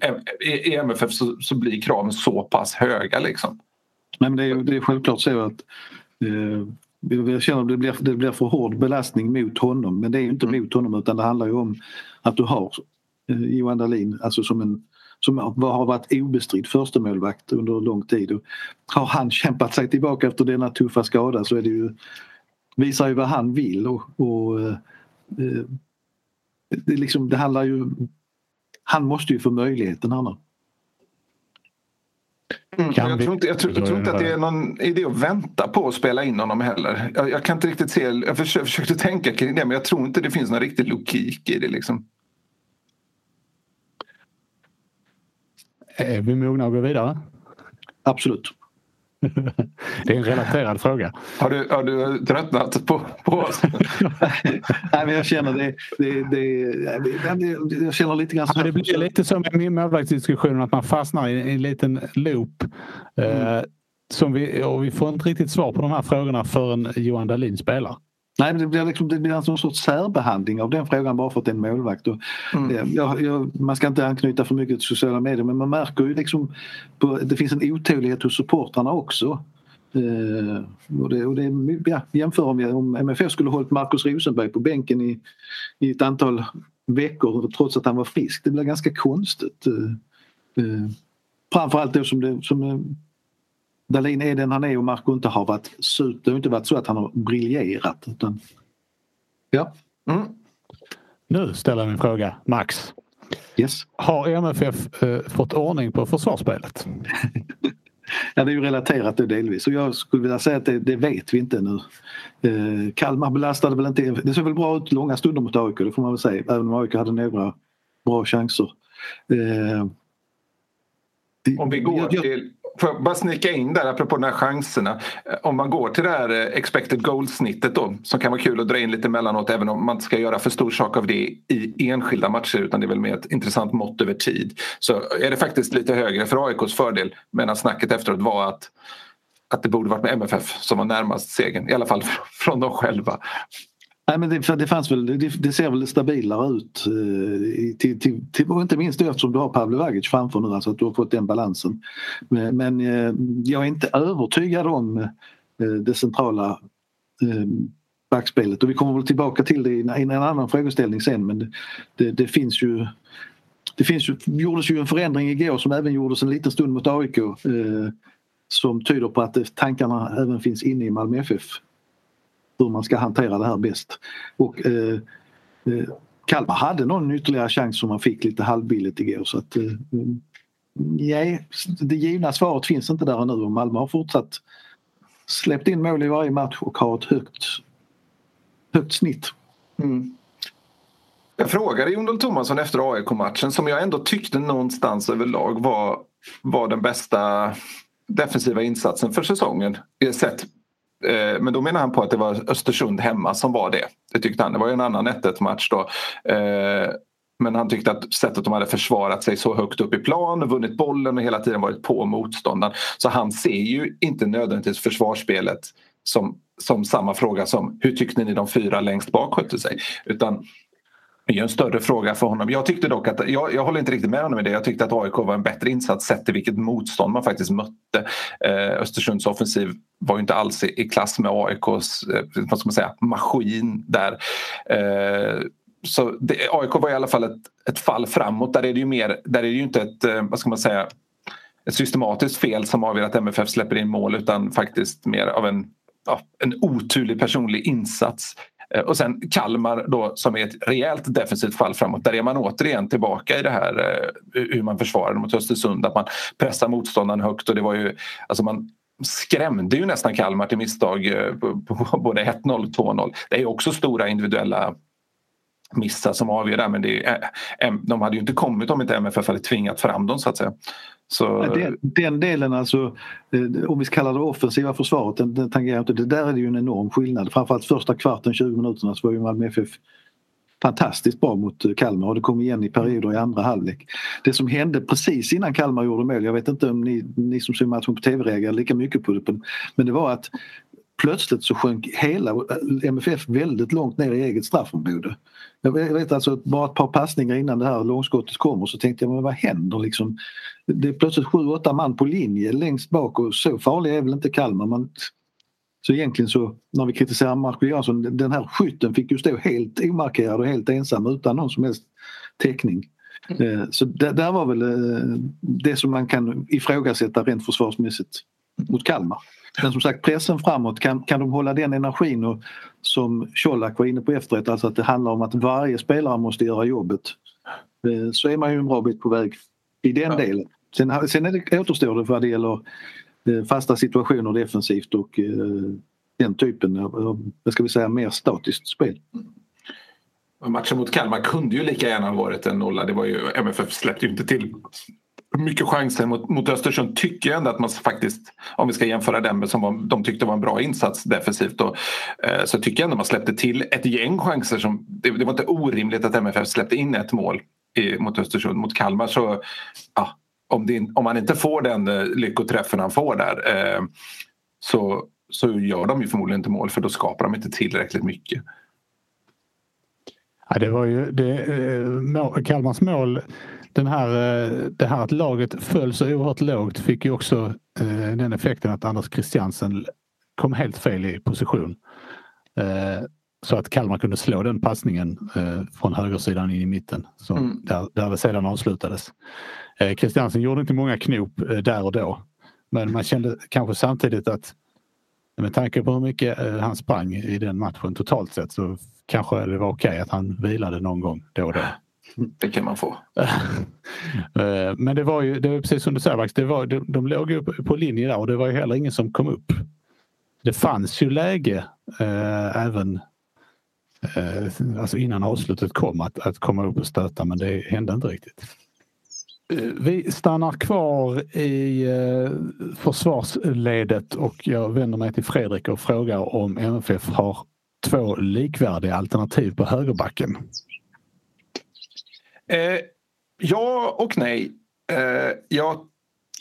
eh, i MFF så, så blir kraven så pass höga liksom. Nej, men det, är, det är självklart så att eh, jag känner att det blir, det blir för hård belastning mot honom men det är inte mm. mot honom utan det handlar ju om att du har eh, Johan Dahlin alltså som en som har varit obestridd förstemålvakt under lång tid. Och har han kämpat sig tillbaka efter denna tuffa skada så är det ju, visar ju vad han vill och, och eh, eh det, liksom, det handlar ju... Han måste ju få möjligheten här nu. Mm, jag, tror inte, jag, tror, jag tror inte att det är någon idé att vänta på att spela in honom heller. Jag, jag kan inte riktigt se, jag försökte, försökte tänka kring det men jag tror inte det finns någon riktig logik i det. Liksom. Är vi mogna att gå vidare? Absolut. Det är en relaterad fråga. Har du, har du tröttnat på, på oss? Nej, men jag känner det, det, det, jag känner lite grann ja, Det blir lite som med målvaktsdiskussionen att man fastnar i en liten loop. Mm. Eh, som vi, och vi får inte riktigt svar på de här frågorna förrän Johan Dahlin spelar. Nej, men det blir, liksom, det blir alltså en sorts särbehandling av den frågan bara för att det är en målvakt. Och, mm. jag, jag, man ska inte anknyta för mycket till sociala medier men man märker ju liksom på, det finns en otålighet hos supportrarna också. Eh, och det, och det, ja, jämför med om MFF skulle hållit Markus Rosenberg på bänken i, i ett antal veckor trots att han var frisk. Det blir ganska konstigt. Eh, eh, framförallt då som, det, som Dahlin är den han är och Marco inte har varit Det har inte varit så att han har briljerat. Utan, ja. Mm. Nu ställer jag min fråga, Max. Yes. Har MFF eh, fått ordning på försvarsspelet? ja, det är ju relaterat det delvis och jag skulle vilja säga att det, det vet vi inte nu. Eh, Kalmar belastade väl inte, det såg väl bra ut långa stunder mot AIK, det får man väl säga, även om AIK hade några bra chanser. Eh, om vi går till Får jag bara snicka in där apropå de här chanserna. Eh, om man går till det här eh, expected goal-snittet då som kan vara kul att dra in lite emellanåt även om man inte ska göra för stor sak av det i enskilda matcher utan det är väl mer ett intressant mått över tid. Så är det faktiskt lite högre för AIKs fördel medan snacket efteråt var att att det borde varit med MFF som var närmast segern, i alla fall från dem själva. Nej, men det, det, fanns väl, det, det, ser väl stabilare ut. Eh, till, till, till, inte minst eftersom du har Pavle Vagic framför nu, alltså att du har fått den balansen. Men, men eh, jag är inte övertygad om eh, det centrala eh, backspelet och vi kommer väl tillbaka till det i en, en annan frågeställning sen men det, det finns ju det finns ju, gjordes ju en förändring igår som även gjordes en liten stund mot AIK eh, som tyder på att tankarna även finns inne i Malmö FF hur man ska hantera det här bäst. Och, eh, eh, Kalmar hade någon ytterligare chans som man fick lite halvbilligt igår så att eh, eh nej, det givna svaret finns inte där nu och Malmö har fortsatt släppt in mål i varje match och har ett högt, högt snitt. Mm. Jag frågade Jon Thomasson efter AIK-matchen som jag ändå tyckte någonstans överlag var, var den bästa defensiva insatsen för säsongen. Eh, sett Eh, men då menar han på att det var Östersund hemma som var det. Det tyckte han. Det var ju en annan 1-1 match då. Eh, men han tyckte att sättet de hade försvarat sig så högt upp i plan, vunnit bollen och hela tiden varit på motståndaren. Så han ser ju inte nödvändigtvis försvarsspelet som, som samma fråga som hur tyckte ni de fyra längst bak skötte sig? Utan är en större fråga för honom. Jag tyckte dock att, jag, jag håller inte riktigt med honom i det. Jag tyckte att AIK var en bättre insats sett till vilket motstånd man faktiskt mötte. Eh, Östersunds offensiv var ju inte alls i, i klass med AIKs eh, vad ska man säga, maskin där. Eh, så det, AIK var i alla fall ett, ett fall framåt. Där är det ju, mer, där är det ju inte ett, eh, vad ska man säga, ett systematiskt fel som avgör att MFF släpper in mål utan faktiskt mer av en, ja, en oturlig personlig insats. Eh, och sen Kalmar då som är ett rejält defensivt fall framåt. Där är man återigen tillbaka i det här eh, hur man försvarar mot Östersund. Att man pressar motståndaren högt och det var ju, alltså man skrämde ju nästan Kalmar till misstag eh, på både 1-0 och 2-0. Det är också stora individuella missar som avgör där. men det är, de hade ju inte kommit om inte MFF hade tvingat fram dem så att säga. Så... Den, den, delen alltså, eh, om vi kallar det offensiva försvaret, den, den tangerar inte. Det där är det ju en enorm skillnad. Framförallt första kvarten, 20 minuterna så var ju Malmö FF fantastiskt bra mot eh, Kalmar och det kom igen i perioder i andra halvlek. Det som hände precis innan Kalmar gjorde mål, jag vet inte om ni, ni som såg matchen på tv reagerade lika mycket på det, men det var att plötsligt så sjönk hela MFF väldigt långt ner i eget straffområde. Jag vet alltså bara ett par passningar innan det här långskottet kommer så tänkte jag men vad händer liksom? Det är plötsligt sju, åtta man på linje längst bak och så farliga är väl inte Kalmar. Man, så egentligen så när vi kritiserar Marco Jansson, den här skytten fick ju stå helt omarkerad och helt ensam utan någon som helst täckning. Mm. Eh, så det där var väl eh, det som man kan ifrågasätta rent försvarsmässigt mot Kalmar. Men som sagt pressen framåt, kan, kan de hålla den energin och som Colak var inne på efteråt, alltså att det handlar om att varje spelare måste göra jobbet. Eh, så är man ju en bra bit på väg i den ja. delen. Sen, sen är det, återstår det vad det gäller eh, fasta situationer defensivt och eh, den typen av, vad ska vi säga, mer statiskt spel. Matchen mot Kalmar kunde ju lika gärna ha varit en nolla. Det var ju, MFF släppte ju inte till mycket chanser mot, mot Östersund tycker jag ändå att man faktiskt, om vi ska jämföra den med som var, de tyckte var en bra insats defensivt då, eh, så tycker jag ändå man släppte till ett gäng chanser som, det, det var inte orimligt att MFF släppte in ett mål i, mot Östersund. Mot Kalmar så, ja, om, det, om man inte får den eh, lyckoträffen han får där eh, så, så gör de ju förmodligen inte mål för då skapar de inte tillräckligt mycket. Ja, det var ju det, eh, Kalmars mål den här, eh, det här att laget föll så oerhört lågt fick ju också eh, den effekten att Anders Christiansen kom helt fel i position. Eh, så att Kalmar kunde slå den passningen från högersidan in i mitten. Så mm. där, där det sedan avslutades. Christiansen gjorde inte många knop där och då. Men man kände kanske samtidigt att med tanke på hur mycket han sprang i den matchen totalt sett så kanske det var okej okay att han vilade någon gång då och då. Det kan man få. Eh, men det var ju det var precis som du säger Max, det var, de, de låg ju på linje där och det var ju heller ingen som kom upp. Det fanns ju läge eh, även eh, alltså innan avslutet kom att, att komma upp och stöta men det hände inte riktigt. Eh, vi stannar kvar i eh, försvarsledet och jag vänder mig till Fredrik och frågar om MFF har två likvärdiga alternativ på högerbacken. Eh, ja och nej. Eh, jag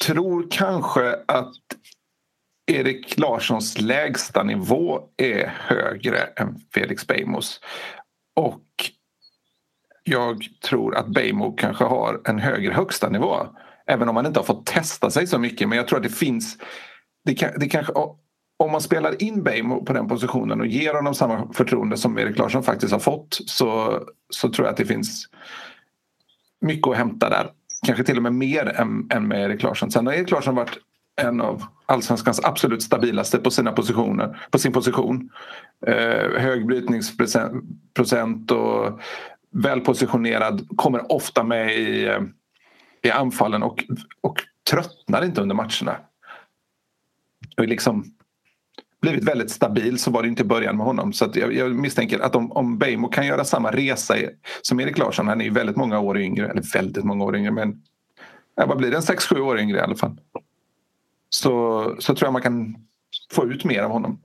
tror kanske att Erik Larssons lägsta nivå är högre än Felix Beijmos. Och jag tror att Beijmo kanske har en högre högsta nivå. Även om han inte har fått testa sig så mycket. Men jag tror att det finns... Det, kan, det kanske, om man spelar in Beijmo på den positionen och ger honom samma förtroende som Erik Larsson faktiskt har fått så, så tror jag att det finns mycket att hämta där. Kanske till och med mer än, än med Erik Larsson. Sen har Erik Larsson varit en av allsvenskans absolut stabilaste på sina positioner, på sin position. Eh, hög brytningsprocent och välpositionerad, kommer ofta med i, eh, i anfallen och, och tröttnar inte under matcherna. Och liksom, blivit väldigt stabil så var det inte i början med honom. Så jag, jag, misstänker att om, om Bejmo kan göra samma resa som Erik Larsson, han är ju väldigt många år yngre, eller väldigt många år yngre men ja, vad blir den? en 6-7 år yngre i alla fall. Så, så tror jag man kan få ut mer av honom.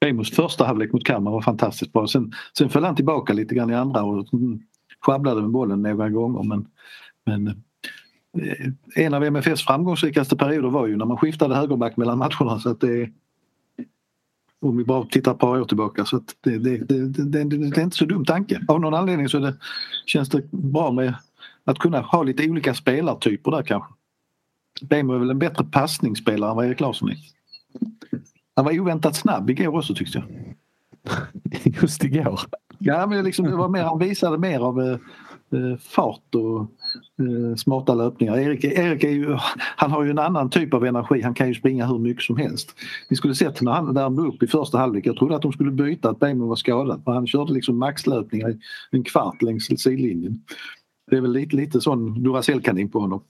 Beijmos första halvlek mot Kalmar var fantastiskt bra. Sen, sen föll han tillbaka lite grann i andra och mm, sjabblade med bollen några gånger men, men eh, en av MFFs framgångsrikaste perioder var ju när man skiftade högerback mellan matcherna så att det om vi bara tittar ett par år tillbaka så det, det, det, det, är inte så dum tanke. Av någon anledning så det, känns det bra med att kunna ha lite olika spelartyper där kanske. Bemo är väl en bättre passningsspelare än vad Erik Larsson är. Han var oväntat snabb igår också tyckte jag. Just igår? Ja, men liksom, det var mer, han visade mer av eh, eh, fart och smarta löpningar. Erik, Erik är ju, han har ju en annan typ av energi. Han kan ju springa hur mycket som helst. Ni skulle sett när han värmde upp i första halvlek. Jag trodde att de skulle byta, att Bejmo var skadad. Men han körde liksom maxlöpningar i en kvart längs sidlinjen. Det är väl lite, lite sån Duracellkanin på honom.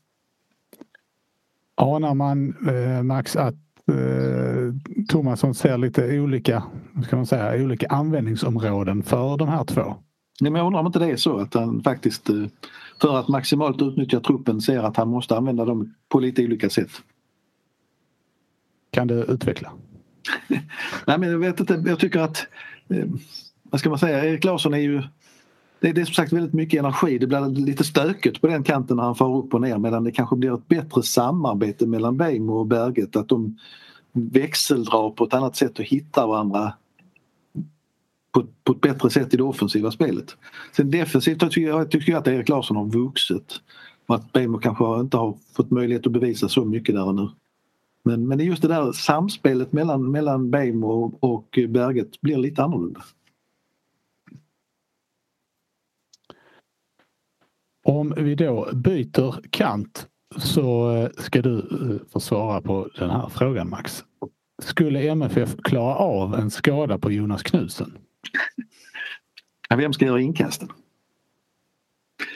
Anar man, eh, Max, att eh, Thomasson ser lite olika, ska man säga, olika användningsområden för de här två? Nej, men jag undrar om inte det är så att han faktiskt eh, för att maximalt utnyttja truppen ser att han måste använda dem på lite olika sätt. Kan du utveckla? Nej men jag vet inte, jag tycker att eh, vad ska man säga, Erik Larsson är ju det, det är som sagt väldigt mycket energi. Det blir lite stökigt på den kanten när han far upp och ner medan det kanske blir ett bättre samarbete mellan Beijmo och Berget. Att de växeldrar på ett annat sätt och hittar varandra på, på ett bättre sätt i det offensiva spelet. Sen defensivt tycker jag, tycker jag att Erik Larsson har vuxit och att Bejmo kanske inte har fått möjlighet att bevisa så mycket där nu. Men, men just det där samspelet mellan, mellan Bejmo och, och Berget blir lite annorlunda. Om vi då byter kant så eh, ska du eh, få svara på den här frågan Max. Skulle MFF klara av en skada på Jonas Knudsen? vem ska göra inkasten?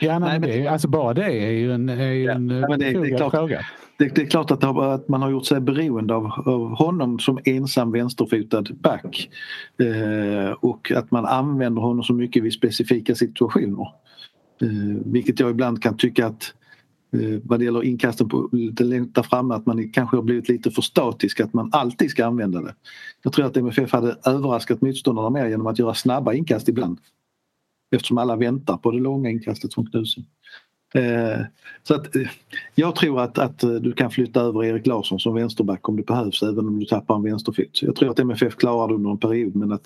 Ja, nej, nej, det, alltså bara det är ju en, är ju ja, en det, det, är klart, fråga. Det, det, är klart att, att, man har gjort sig beroende av, av honom som ensam vänsterfotad back. Eh, och att man använder honom så mycket vid specifika situationer. Eh, vilket jag ibland kan tycka att eh, Eh, vad det gäller inkasten på längst där framme att man kanske har blivit lite för statisk att man alltid ska använda det. Jag tror att MFF hade överraskat motståndarna mer genom att göra snabba inkast ibland. Eftersom alla väntar på det långa inkastet från Knutsen. Eh, så att, eh, jag tror att, att eh, du kan flytta över Erik Larsson som vänsterback om det behövs även om du tappar en vänsterfot. Jag tror att MFF klarar det under en period men att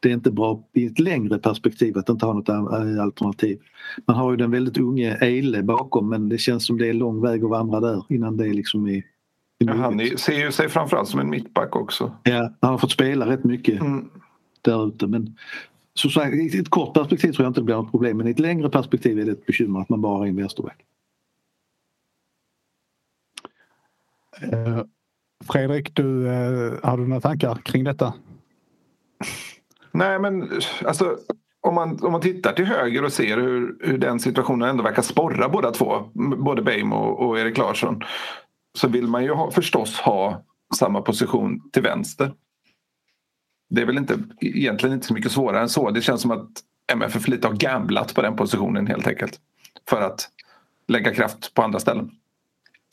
det är inte bra i ett längre perspektiv att inte ha något alternativ. Man har ju den väldigt unge Eile bakom men det känns som det är lång väg att vandra där innan det liksom är Ja, han ser ju sig framförallt som en mittback också. Ja, han har fått spela rätt mycket mm. där ute men så, så här, I ett kort perspektiv tror jag inte det blir något problem men i ett längre perspektiv är det ett bekymmer att man bara har en vänsterback. Uh, Fredrik, du, uh, har du några tankar kring detta? Nej men alltså om man, om man tittar till höger och ser hur, hur den situationen ändå verkar sporra båda två, både Beim och, och Erik Larsson, så vill man ju ha, förstås ha samma position till vänster det är väl inte, egentligen inte så mycket svårare än så. Det känns som att MFF lite har gamblat på den positionen helt enkelt. För att lägga kraft på andra ställen.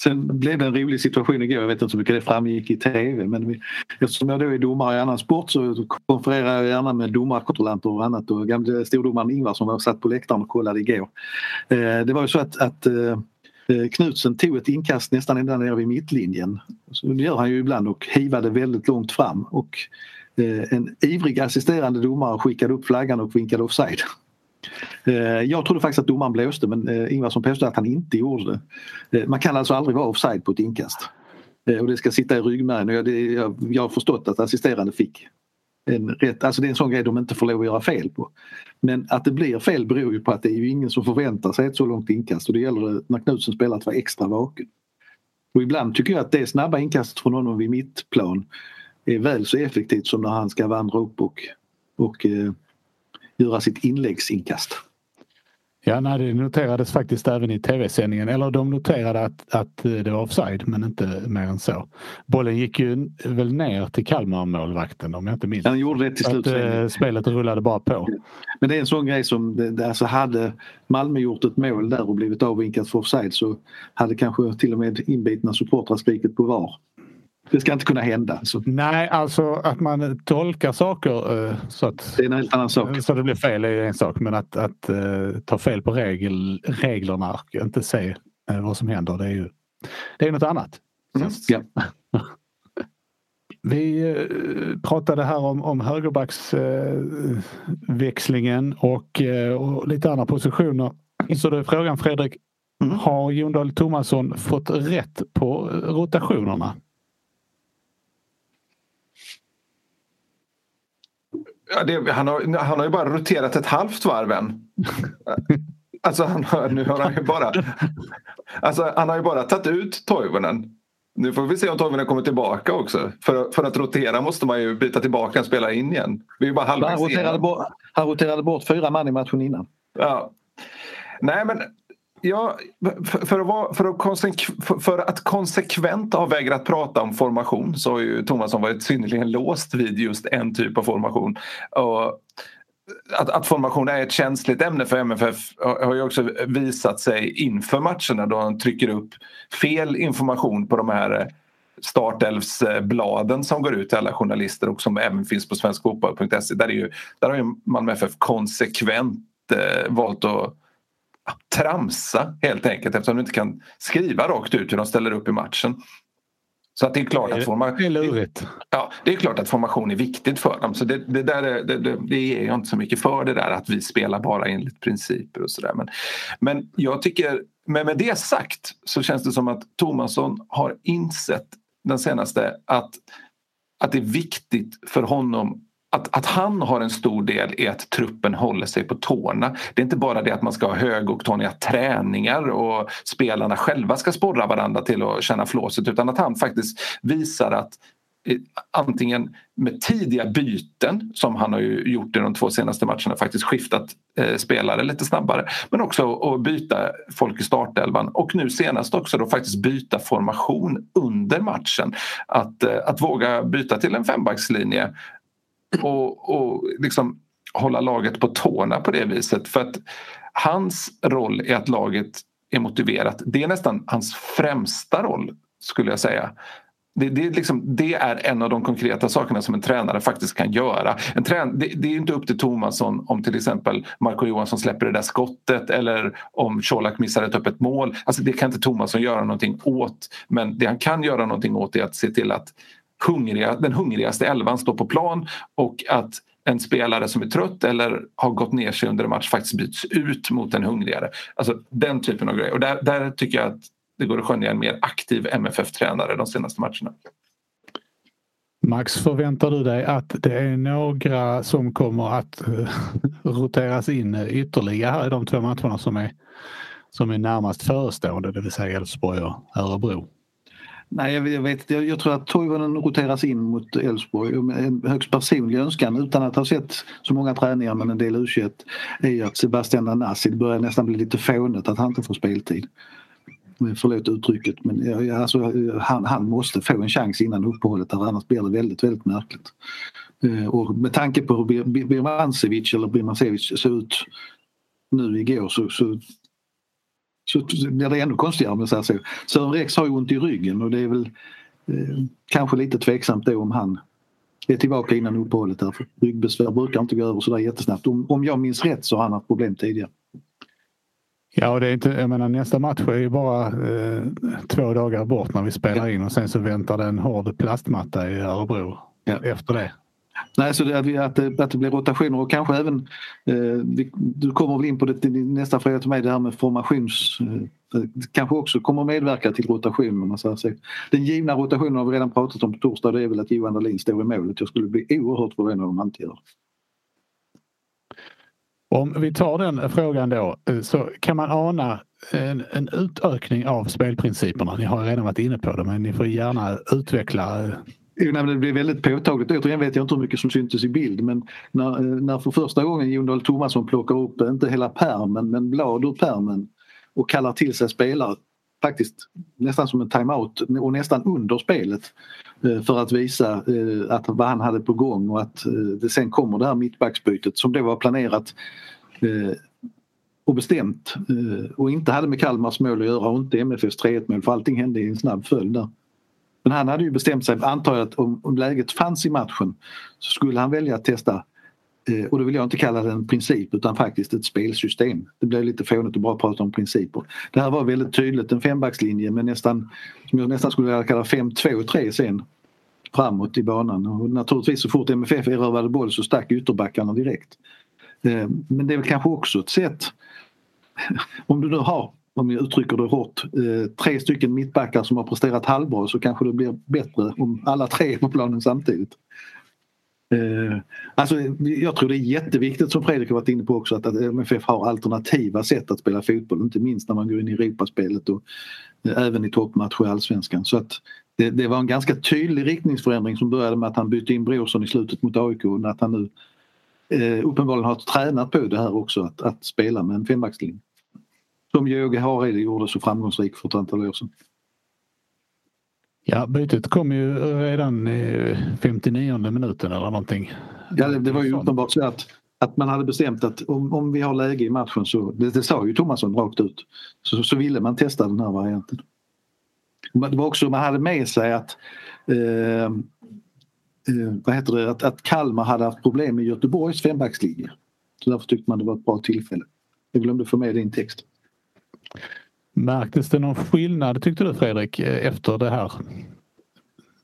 Sen blev det en rolig situation igår, jag vet inte så mycket det framgick i TV men vi, eftersom jag då är domare i annan sport så konfererar jag gärna med domarkontrollanter och annat och gamle stordomaren Ingvar som var satt på läktaren och kollade igår. Eh, det var ju så att, att eh, Knutsen tog ett inkast nästan ända ner vid mittlinjen. Så det gör han ju ibland och hivade väldigt långt fram och Eh, en ivrig assisterande domare skickade upp flaggan och vinkade offside. Eh, jag trodde faktiskt att domaren blåste men eh, Ingvarsson påstod att han inte gjorde det. Man kan alltså aldrig vara offside på ett inkast. Och det ska sitta i ryggmärgen jag, jag, jag har förstått att assisterande fick en rätt, alltså det är en sån grej de inte får lov att göra fel på. Men att det blir fel beror ju på att det är ju ingen som förväntar sig ett så långt inkast och det gäller det när Knutsen spelar att vara extra vaken. Och ibland tycker jag att det snabba inkastet från honom vid mittplan är väl så effektivt som när han ska vandra upp och, och eh, göra sitt inläggsinkast. Ja, nej, det noterades faktiskt även i tv-sändningen. Eller de noterade att, att det var offside, men inte mer än så. Bollen gick ju väl ner till Kalmar-målvakten om jag inte minns. Han gjorde det till slut. Att, eh, spelet rullade bara på. Men det är en sån grej som, det, alltså hade Malmö gjort ett mål där och blivit avvinkat för offside så hade kanske till och med inbitna supportrar skrikit på VAR. Det ska inte kunna hända. Så. Nej, alltså att man tolkar saker uh, så att det är en helt annan sak. Så det blir fel är en sak. Men att, att uh, ta fel på regel, reglerna och inte se uh, vad som händer det är ju det är något annat. Mm. Ja. Vi pratade här om, om högerbacksväxlingen och, och lite andra positioner. Så då är frågan Fredrik, mm. har Jon Dahl Tomasson fått rätt på rotationerna? Ja, det, han, har, han har ju bara roterat ett halvt varv än. Alltså han har, nu har han ju bara alltså han har ju bara tagit ut Toivonen. Nu får vi se om Toivonen kommer tillbaka också. För, för att rotera måste man ju byta tillbaka och spela in igen. Vi är bara han, roterade bort, han roterade bort fyra man i matchen innan. Ja. Nej men Ja, för, att vara, för, att konsekvent, för att konsekvent ha vägrat prata om formation så har ju Tomasson varit synnerligen låst vid just en typ av formation. Och att, att formation är ett känsligt ämne för MFF har ju också visat sig inför matcherna då han trycker upp fel information på de här eh, startelvsbladen som går ut till alla journalister och som även finns på svenskfotboll.se. Där, där har ju Malmö FF konsekvent eh, valt att tramsa helt enkelt eftersom de inte kan skriva rakt ut hur de ställer upp i matchen. Så att det är klart att formation, ja, det är klart att formation är viktigt för dem. Så det, det där är, det, det, det ger jag inte så mycket för det där att vi spelar bara enligt principer och sådär. Men, men jag tycker, men med det sagt så känns det som att Tomasson har insett den senaste att, att det är viktigt för honom att, att han har en stor del i att truppen håller sig på tårna. Det är inte bara det att man ska ha högoktaniga träningar och spelarna själva ska sporra varandra till att känna flåset utan att han faktiskt visar att eh, antingen med tidiga byten som han har ju gjort i de två senaste matcherna faktiskt skiftat eh, spelare lite snabbare men också att byta folk i startelvan och nu senast också då faktiskt byta formation under matchen. Att, eh, att våga byta till en fembackslinje och, och liksom hålla laget på tårna på det viset. För att hans roll är att laget är motiverat. Det är nästan hans främsta roll skulle jag säga. Det, det, är liksom, det, är en av de konkreta sakerna som en tränare faktiskt kan göra. En trän det, det, är inte upp till Tomasson om till exempel Marco Johansson släpper det där skottet eller om Colak missar ett öppet mål. Alltså det kan inte Tomasson göra någonting åt. Men det han kan göra någonting åt är att se till att hungriga, den hungrigaste elvan står på plan och att en spelare som är trött eller har gått ner sig under en match faktiskt byts ut mot en hungrigare. Alltså den typen av grejer. Och där, där tycker jag att det går att skönja en mer aktiv MFF-tränare de senaste matcherna. Max, förväntar du dig att det är några som kommer att eh, roteras in ytterligare här i de två matcherna som är, som är närmast förestående, det vill säga Elfsborg och Örebro? Nej, jag, vet jag, jag tror att Toivonen roteras in mot Elfsborg. En högst personlig önskan utan att ha sett så många träningar men en del u är ju att Sebastian Nanasi, det börjar nästan bli lite fånigt att han inte får speltid. Förlåt uttrycket men alltså, han, han måste få en chans innan uppehållet annars blir det väldigt, väldigt märkligt. Eh, och med tanke på hur Birmancevic eller Birmancevic såg ut nu igår så, så så blir det ännu konstigare om jag säger så. Sören Rex har ju ont i ryggen och det är väl eh, kanske lite tveksamt då om han är tillbaka innan uppehållet. Där. Ryggbesvär brukar inte gå över sådär jättesnabbt. Om, om jag minns rätt så har han haft problem tidigare. Ja, och det är inte, jag menar, nästa match är ju bara eh, två dagar bort när vi spelar in och sen så väntar det en hård plastmatta i Örebro ja. efter det. Nej, så det, att, det, att det blir rotationer och kanske även, eh, du kommer väl in på det nästa fråga till mig, det här med formations... Eh, kanske också kommer medverka till rotationen. Så Den givna rotationen har vi redan pratat om på torsdag, det är väl att Johan Dahlin står i målet. Jag skulle bli oerhört förvånad om han inte gör Om vi tar den frågan då eh, så kan man ana en, en utökning av spelprinciperna. Ni har redan varit inne på det men ni får gärna utveckla eh, nej, det blev väldigt påtagligt. Återigen vet jag inte hur mycket som syntes i bild men när, eh, när för första gången Jon Dahl Tomasson plockar upp, eh, inte hela pärmen men blad ur pärmen och kallar till sig spelare faktiskt nästan som en timeout och nästan under spelet eh, för att visa att vad han hade på gång och att det sen kommer det här mittbacksbytet som då var planerat och bestämt och inte hade med Kalmars mål att göra och inte MFFs 3-1 mål för allting hände i en snabb följd där. Men han hade ju bestämt sig, antar jag, att om, om läget fanns i matchen så skulle han välja att testa eh, och då vill jag inte kalla det en princip utan faktiskt ett spelsystem. Det blir lite fånigt att bara prata om principer. Det här var väldigt tydligt en fembackslinje men nästan, som jag nästan skulle vilja kalla 5-2-3 sen framåt i banan och naturligtvis så fort MFF erövrade boll så stack ytterbackarna direkt. Eh, men det är väl kanske också ett sätt om du nu har om jag uttrycker det hårt, eh, tre stycken mittbackar som har presterat halvbra så kanske det blir bättre om alla tre är på planen samtidigt. Eh, alltså, jag tror det är jätteviktigt som Fredrik har varit inne på också att, MFF har alternativa sätt att spela fotboll, inte minst när man går in i Europaspelet och eh, även i toppmatcher i Allsvenskan. Så att det, det, var en ganska tydlig riktningsförändring som började med att han bytte in Brorsson i slutet mot AIK och att han nu eh, uppenbarligen har tränat på det här också att, att spela med en fembackslinje. Som Jöge Hareide gjorde så framgångsrik för ett antal år sedan. Ja, bytet kom ju redan i 59 minuten eller någonting. Ja, det, det var ju uppenbart så att, att man hade bestämt att om, om vi har läge i matchen så, det, det sa ju Thomasson rakt ut, så, så ville man testa den här varianten. Det var också, man hade med sig att eh, eh, vad heter det, att, att Kalmar hade haft problem med Göteborgs fembackslinje. Så därför tyckte man det var ett bra tillfälle. Jag glömde få med din text. Märktes det någon skillnad tyckte du Fredrik efter det här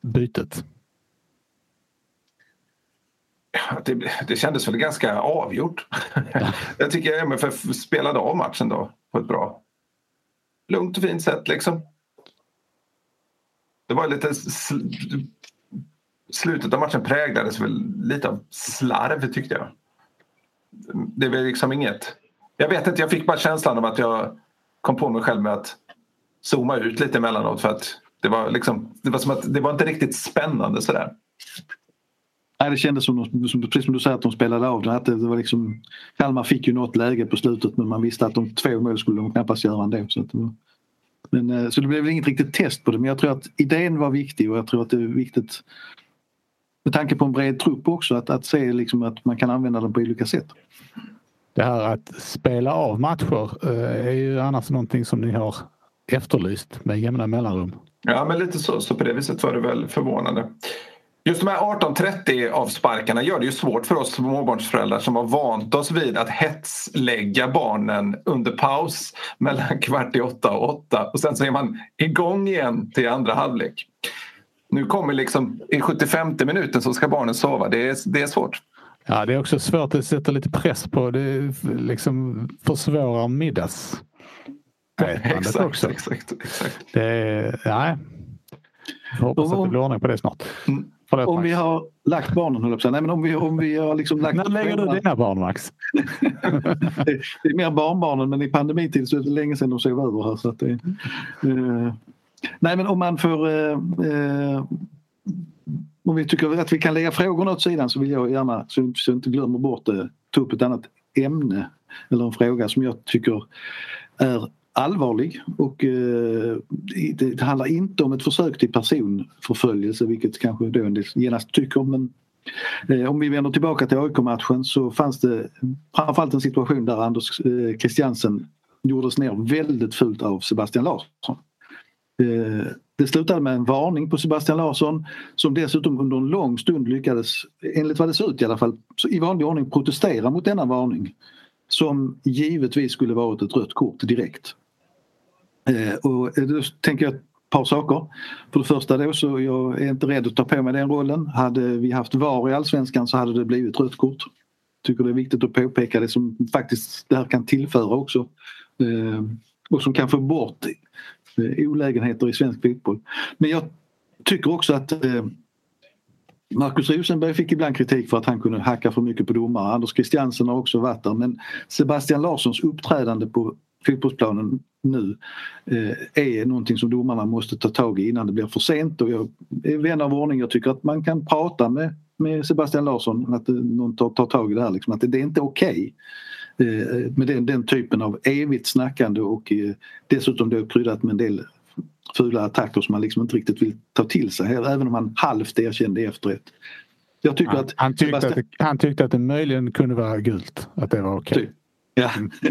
bytet? Det, det kändes väl ganska avgjort. Jag tycker MFF spelade av matchen då på ett bra, lugnt och fint sätt liksom. Det var lite sl slutet av matchen präglades väl lite av slarv tyckte jag. Det var liksom inget. Jag vet inte, jag fick bara känslan av att jag kom på mig själv med att zooma ut lite emellanåt för att det var, liksom, det var som att det var inte riktigt spännande sådär. Nej, det kändes som, som, precis som du säger att de spelade av det. Att det, var liksom, Kalmar fick ju något läge på slutet men man visste att de två mål skulle de knappast göra ändå. Så, att det var, men, eh, så det blev inget riktigt test på det men jag tror att idén var viktig och jag tror att det är viktigt med tanke på en bred trupp också att, att se liksom att man kan använda den på olika sätt det här att spela av matcher eh, är ju annars någonting som ni har efterlyst med jämna mellanrum. Ja, men lite så. Så på det viset var det väl förvånande. Just de här 18.30 avsparkarna gör det ju svårt för oss småbarnsföräldrar som har vant oss vid att hetslägga barnen under paus mellan kvart i åtta och åtta och sen så är man igång igen till andra halvlek. Nu kommer liksom i 75 minuten så ska barnen sova. Det är, det är svårt. Ja, det är också svårt att sätta lite press på. Det liksom försvårar middags exakt, också. Exakt, exakt. Det är, nej. Jag hoppas att det blir ordning på det snart. Mm. Förlåt, om Max. vi har lagt barnen, höll jag Nej, men om vi, om vi har liksom lagt... När lägger du dina barn, Max? det, det, är mer barnbarnen, men i pandemitid så är det länge sedan de sov över här. Så att det, uh, nej, men om man får uh, uh, om vi tycker att vi kan lägga frågorna åt sidan så vill jag gärna, så jag inte glömmer bort det, ta upp ett annat ämne eller en fråga som jag tycker är allvarlig och eh, det handlar inte om ett försök till personförföljelse vilket kanske då en del genast tycker men eh, om vi vänder tillbaka till AIK-matchen så fanns det framförallt en situation där Anders eh, Christiansen gjordes ner väldigt fult av Sebastian Larsson. Eh, det slutade med en varning på Sebastian Larsson som dessutom under en lång stund lyckades, enligt vad det ser ut i alla fall, i vanlig ordning protestera mot denna varning. Som givetvis skulle varit ett rött kort direkt. Eh, och eh, då tänker jag ett par saker. För det första då så jag är inte rädd att ta på mig den rollen. Hade vi haft VAR i Allsvenskan så hade det blivit rött kort. Tycker det är viktigt att påpeka det som faktiskt det här kan tillföra också. Och som kan få bort Eh, olägenheter i svensk fotboll. Men jag tycker också att eh, Marcus Rosenberg fick ibland kritik för att han kunde hacka för mycket på domare. Anders Christiansen har också varit där men Sebastian Larssons uppträdande på fotbollsplanen nu eh, är någonting som domarna måste ta tag i innan det blir för sent. Och jag är vän av ordning. Jag tycker att man kan prata med, med Sebastian Larsson, att någon tar, tar tag i det här. Liksom, att det, det är inte okej okay, med den, den, typen av evigt snackande och eh, dessutom då kryddat med en del fula attacker som man liksom inte riktigt vill ta till sig. Även om han halvt erkände efterrätt. Jag tycker han, att han, tyckte Sebastian... att det, han tyckte att det möjligen kunde vara gult. Att det var okej. Okay. Ja. Mm.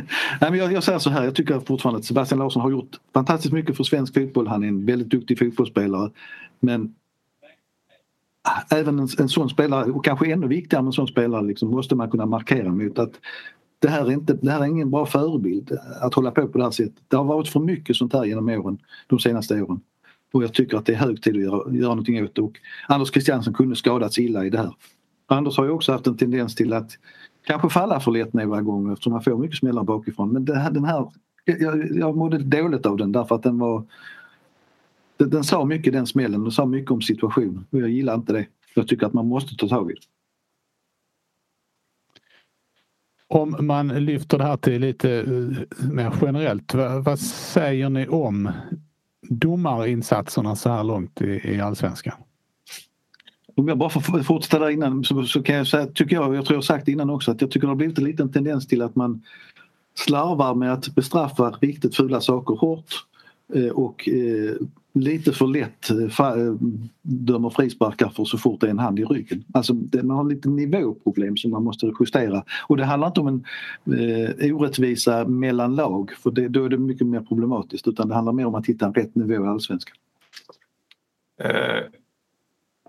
Nej, men jag, jag säger så här, jag tycker fortfarande att Sebastian Larsson har gjort fantastiskt mycket för svensk fotboll. Han är en väldigt duktig fotbollsspelare. Men även en, en sån spelare, och kanske ännu viktigare med en sån spelare, liksom, måste man kunna markera mot att det här, är inte, det här är ingen bra förebild eh, att hålla på på det här sättet. Det har varit för mycket sånt här genom åren, de senaste åren. Och jag tycker att det är hög tid att göra, göra någonting åt det. Och Anders Christiansen kunde skadats illa i det här. Anders har ju också haft en tendens till att kanske falla för lätt några gånger eftersom han får mycket smällar bakifrån. Men här, den här, jag, jag mådde dåligt av den därför att den var den, den sa mycket den smällen, den sa mycket om situationen och jag gillar inte det. Jag tycker att man måste ta tag i det. Om man lyfter det här till lite eh, mer generellt, vad, vad säger ni om domarinsatserna så här långt i, i allsvenskan? Om jag bara får fortsätta där innan så, så, kan jag säga, tycker jag, jag tror jag sagt innan också, att jag tycker det har blivit en liten tendens till att man slarvar med att bestraffa riktigt fula saker hårt Eh, och eh, lite för lätt eh, dömer frisparkar för så fort det är en hand i ryggen. Alltså man har lite nivåproblem som man måste justera och det handlar inte om en eh, orättvisa mellan lag för det, då är det mycket mer problematiskt utan det handlar mer om att hitta en rätt nivå i allsvenskan. Eh,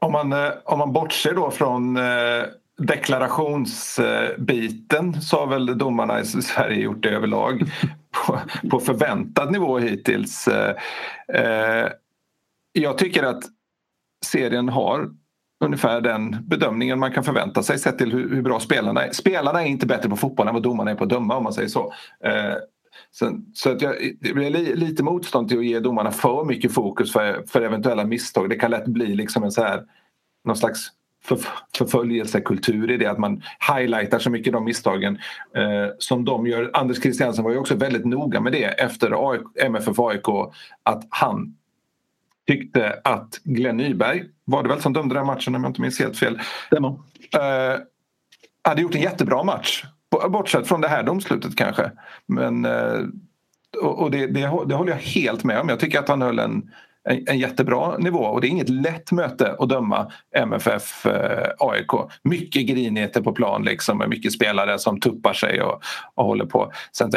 om, man, eh, om man bortser då från eh deklarationsbiten så har väl domarna i Sverige gjort det överlag på, på förväntad nivå hittills. Eh, eh, jag tycker att serien har ungefär den bedömningen man kan förvänta sig sett till hur, bra spelarna är. Spelarna är inte bättre på fotboll än vad domarna är på att döma om man säger så. Eh, Sen, så att jag, det blir lite motstånd till att ge domarna för mycket fokus för, för eventuella misstag. Det kan lätt bli liksom en så här, någon slags för, förföljelsekultur i det att man highlightar så mycket de misstagen eh, som de gör. Anders Christiansen var ju också väldigt noga med det efter AIK, MFF AIK att han tyckte att Glenn Nyberg, var det väl som dömde den matchen om jag inte minns helt fel, eh, hade gjort en jättebra match. Bortsett från det här domslutet kanske. Men, eh, och det, det, det håller jag helt med om. Jag tycker att han höll en en, en jättebra nivå och det är inget lätt möte att döma MFF eh, AIK. Mycket grinigheter på plan liksom med mycket spelare som tuppar sig och, och håller på. Sen,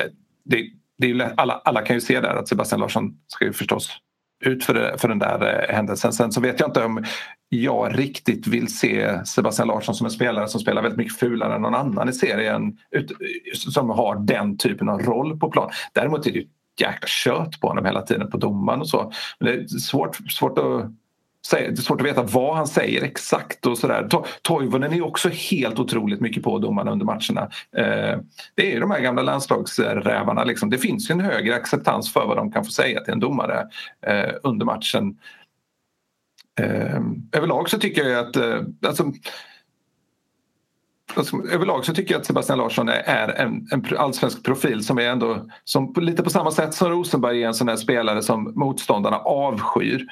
det, det är lätt, alla, alla kan ju se där att Sebastian Larsson ska ju förstås ut för, det, för den där eh, händelsen. Sen så vet jag inte om jag riktigt vill se Sebastian Larsson som en spelare som spelar väldigt mycket fulare än någon annan i serien ut, som har den typen av roll på plan. Däremot är det jäkla kött på honom hela tiden på domaren och så. Men det är svårt, svårt att det är svårt att veta vad han säger exakt och sådär. Toivonen är också helt otroligt mycket på domarna under matcherna. Eh, det är ju de här gamla landslagsrävarna. Liksom. Det finns ju en högre acceptans för vad de kan få säga till en domare eh, under matchen. Eh, överlag så tycker jag att eh, alltså, Alltså, överlag så tycker jag att Sebastian Larsson är en, en allsvensk profil som är ändå som lite på samma sätt som Rosenberg är en sån där spelare som motståndarna avskyr.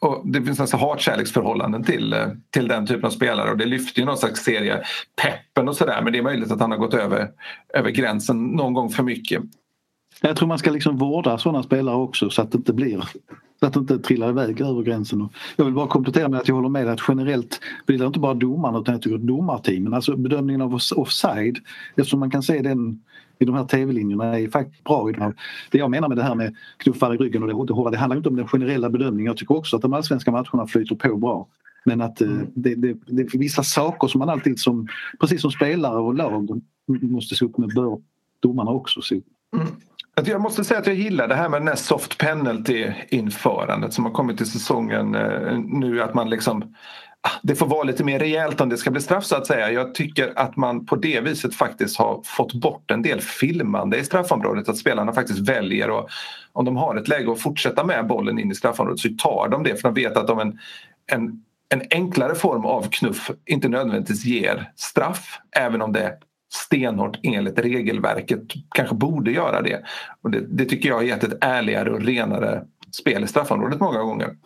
Och det finns nästan hatkärleksförhållanden till, eh, till den typen av spelare och det lyfter ju någon slags serie peppen och sådär men det är möjligt att han har gått över, över gränsen någon gång för mycket. Jag tror man ska liksom vårda sådana spelare också så att det inte blir så att det inte trillar iväg över gränsen. Jag vill bara komplettera med att jag håller med att generellt det inte bara domarna utan jag tycker domarteamen, alltså bedömningen av offside eftersom man kan se den i de här tv-linjerna är faktiskt bra. Det jag menar med det här med knuffar i ryggen och det hårda, det handlar inte om den generella bedömningen. Jag tycker också att de allsvenska matcherna flyter på bra. Men att eh, mm. det, det, det är vissa saker som man alltid som, precis som spelare och lag måste se upp med bör domarna också se upp mm. Jag måste säga att jag gillar det här med den här soft penalty-införandet som har kommit i säsongen eh, nu. Att man liksom ah, det får vara lite mer rejält om det ska bli straff så att säga. Jag tycker att man på det viset faktiskt har fått bort en del filmande i straffområdet. Att spelarna faktiskt väljer och om de har ett läge att fortsätta med bollen in i straffområdet så tar de det för de vet att om en, en, en enklare form av knuff inte nödvändigtvis ger straff även om det stenhårt enligt regelverket kanske borde göra det. Och det, det tycker jag har gett ett ärligare och renare spel i straffområdet många gånger.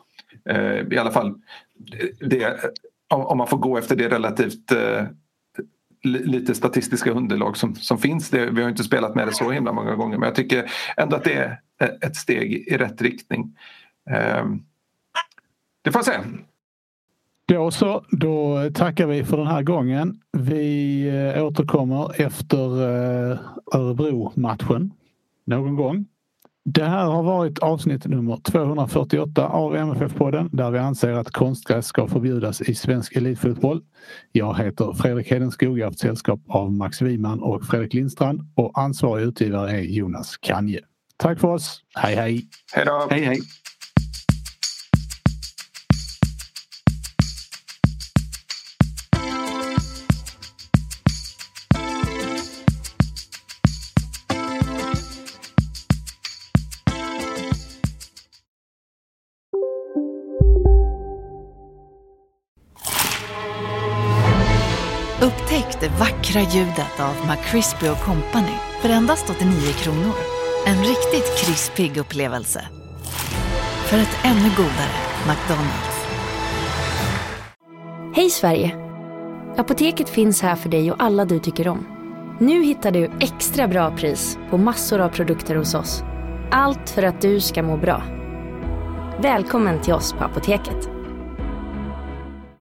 Eh, I alla fall det, om man får gå efter det relativt eh, lite statistiska underlag som, som finns. Det, vi har inte spelat med det så himla många gånger men jag tycker ändå att det är ett steg i rätt riktning. Eh, det får jag säga. Då så, då tackar vi för den här gången. Vi eh, återkommer efter eh, Örebro-matchen någon gång. Det här har varit avsnitt nummer 248 av MFF-podden där vi anser att konstgräs ska förbjudas i svensk elitfotboll. Jag heter Fredrik Hedenskog, jag har haft sällskap av Max Wiman och Fredrik Lindstrand och ansvarig utgivare är Jonas Kanje. Tack för oss, hej hej! Hej då! Hej hej! Vackra ljudet av McCrispy Company för endast 89 kronor. En riktigt krispig upplevelse. För ett ännu godare McDonalds. Hej Sverige! Apoteket finns här för dig och alla du tycker om. Nu hittar du extra bra pris på massor av produkter hos oss. Allt för att du ska må bra. Välkommen till oss på Apoteket.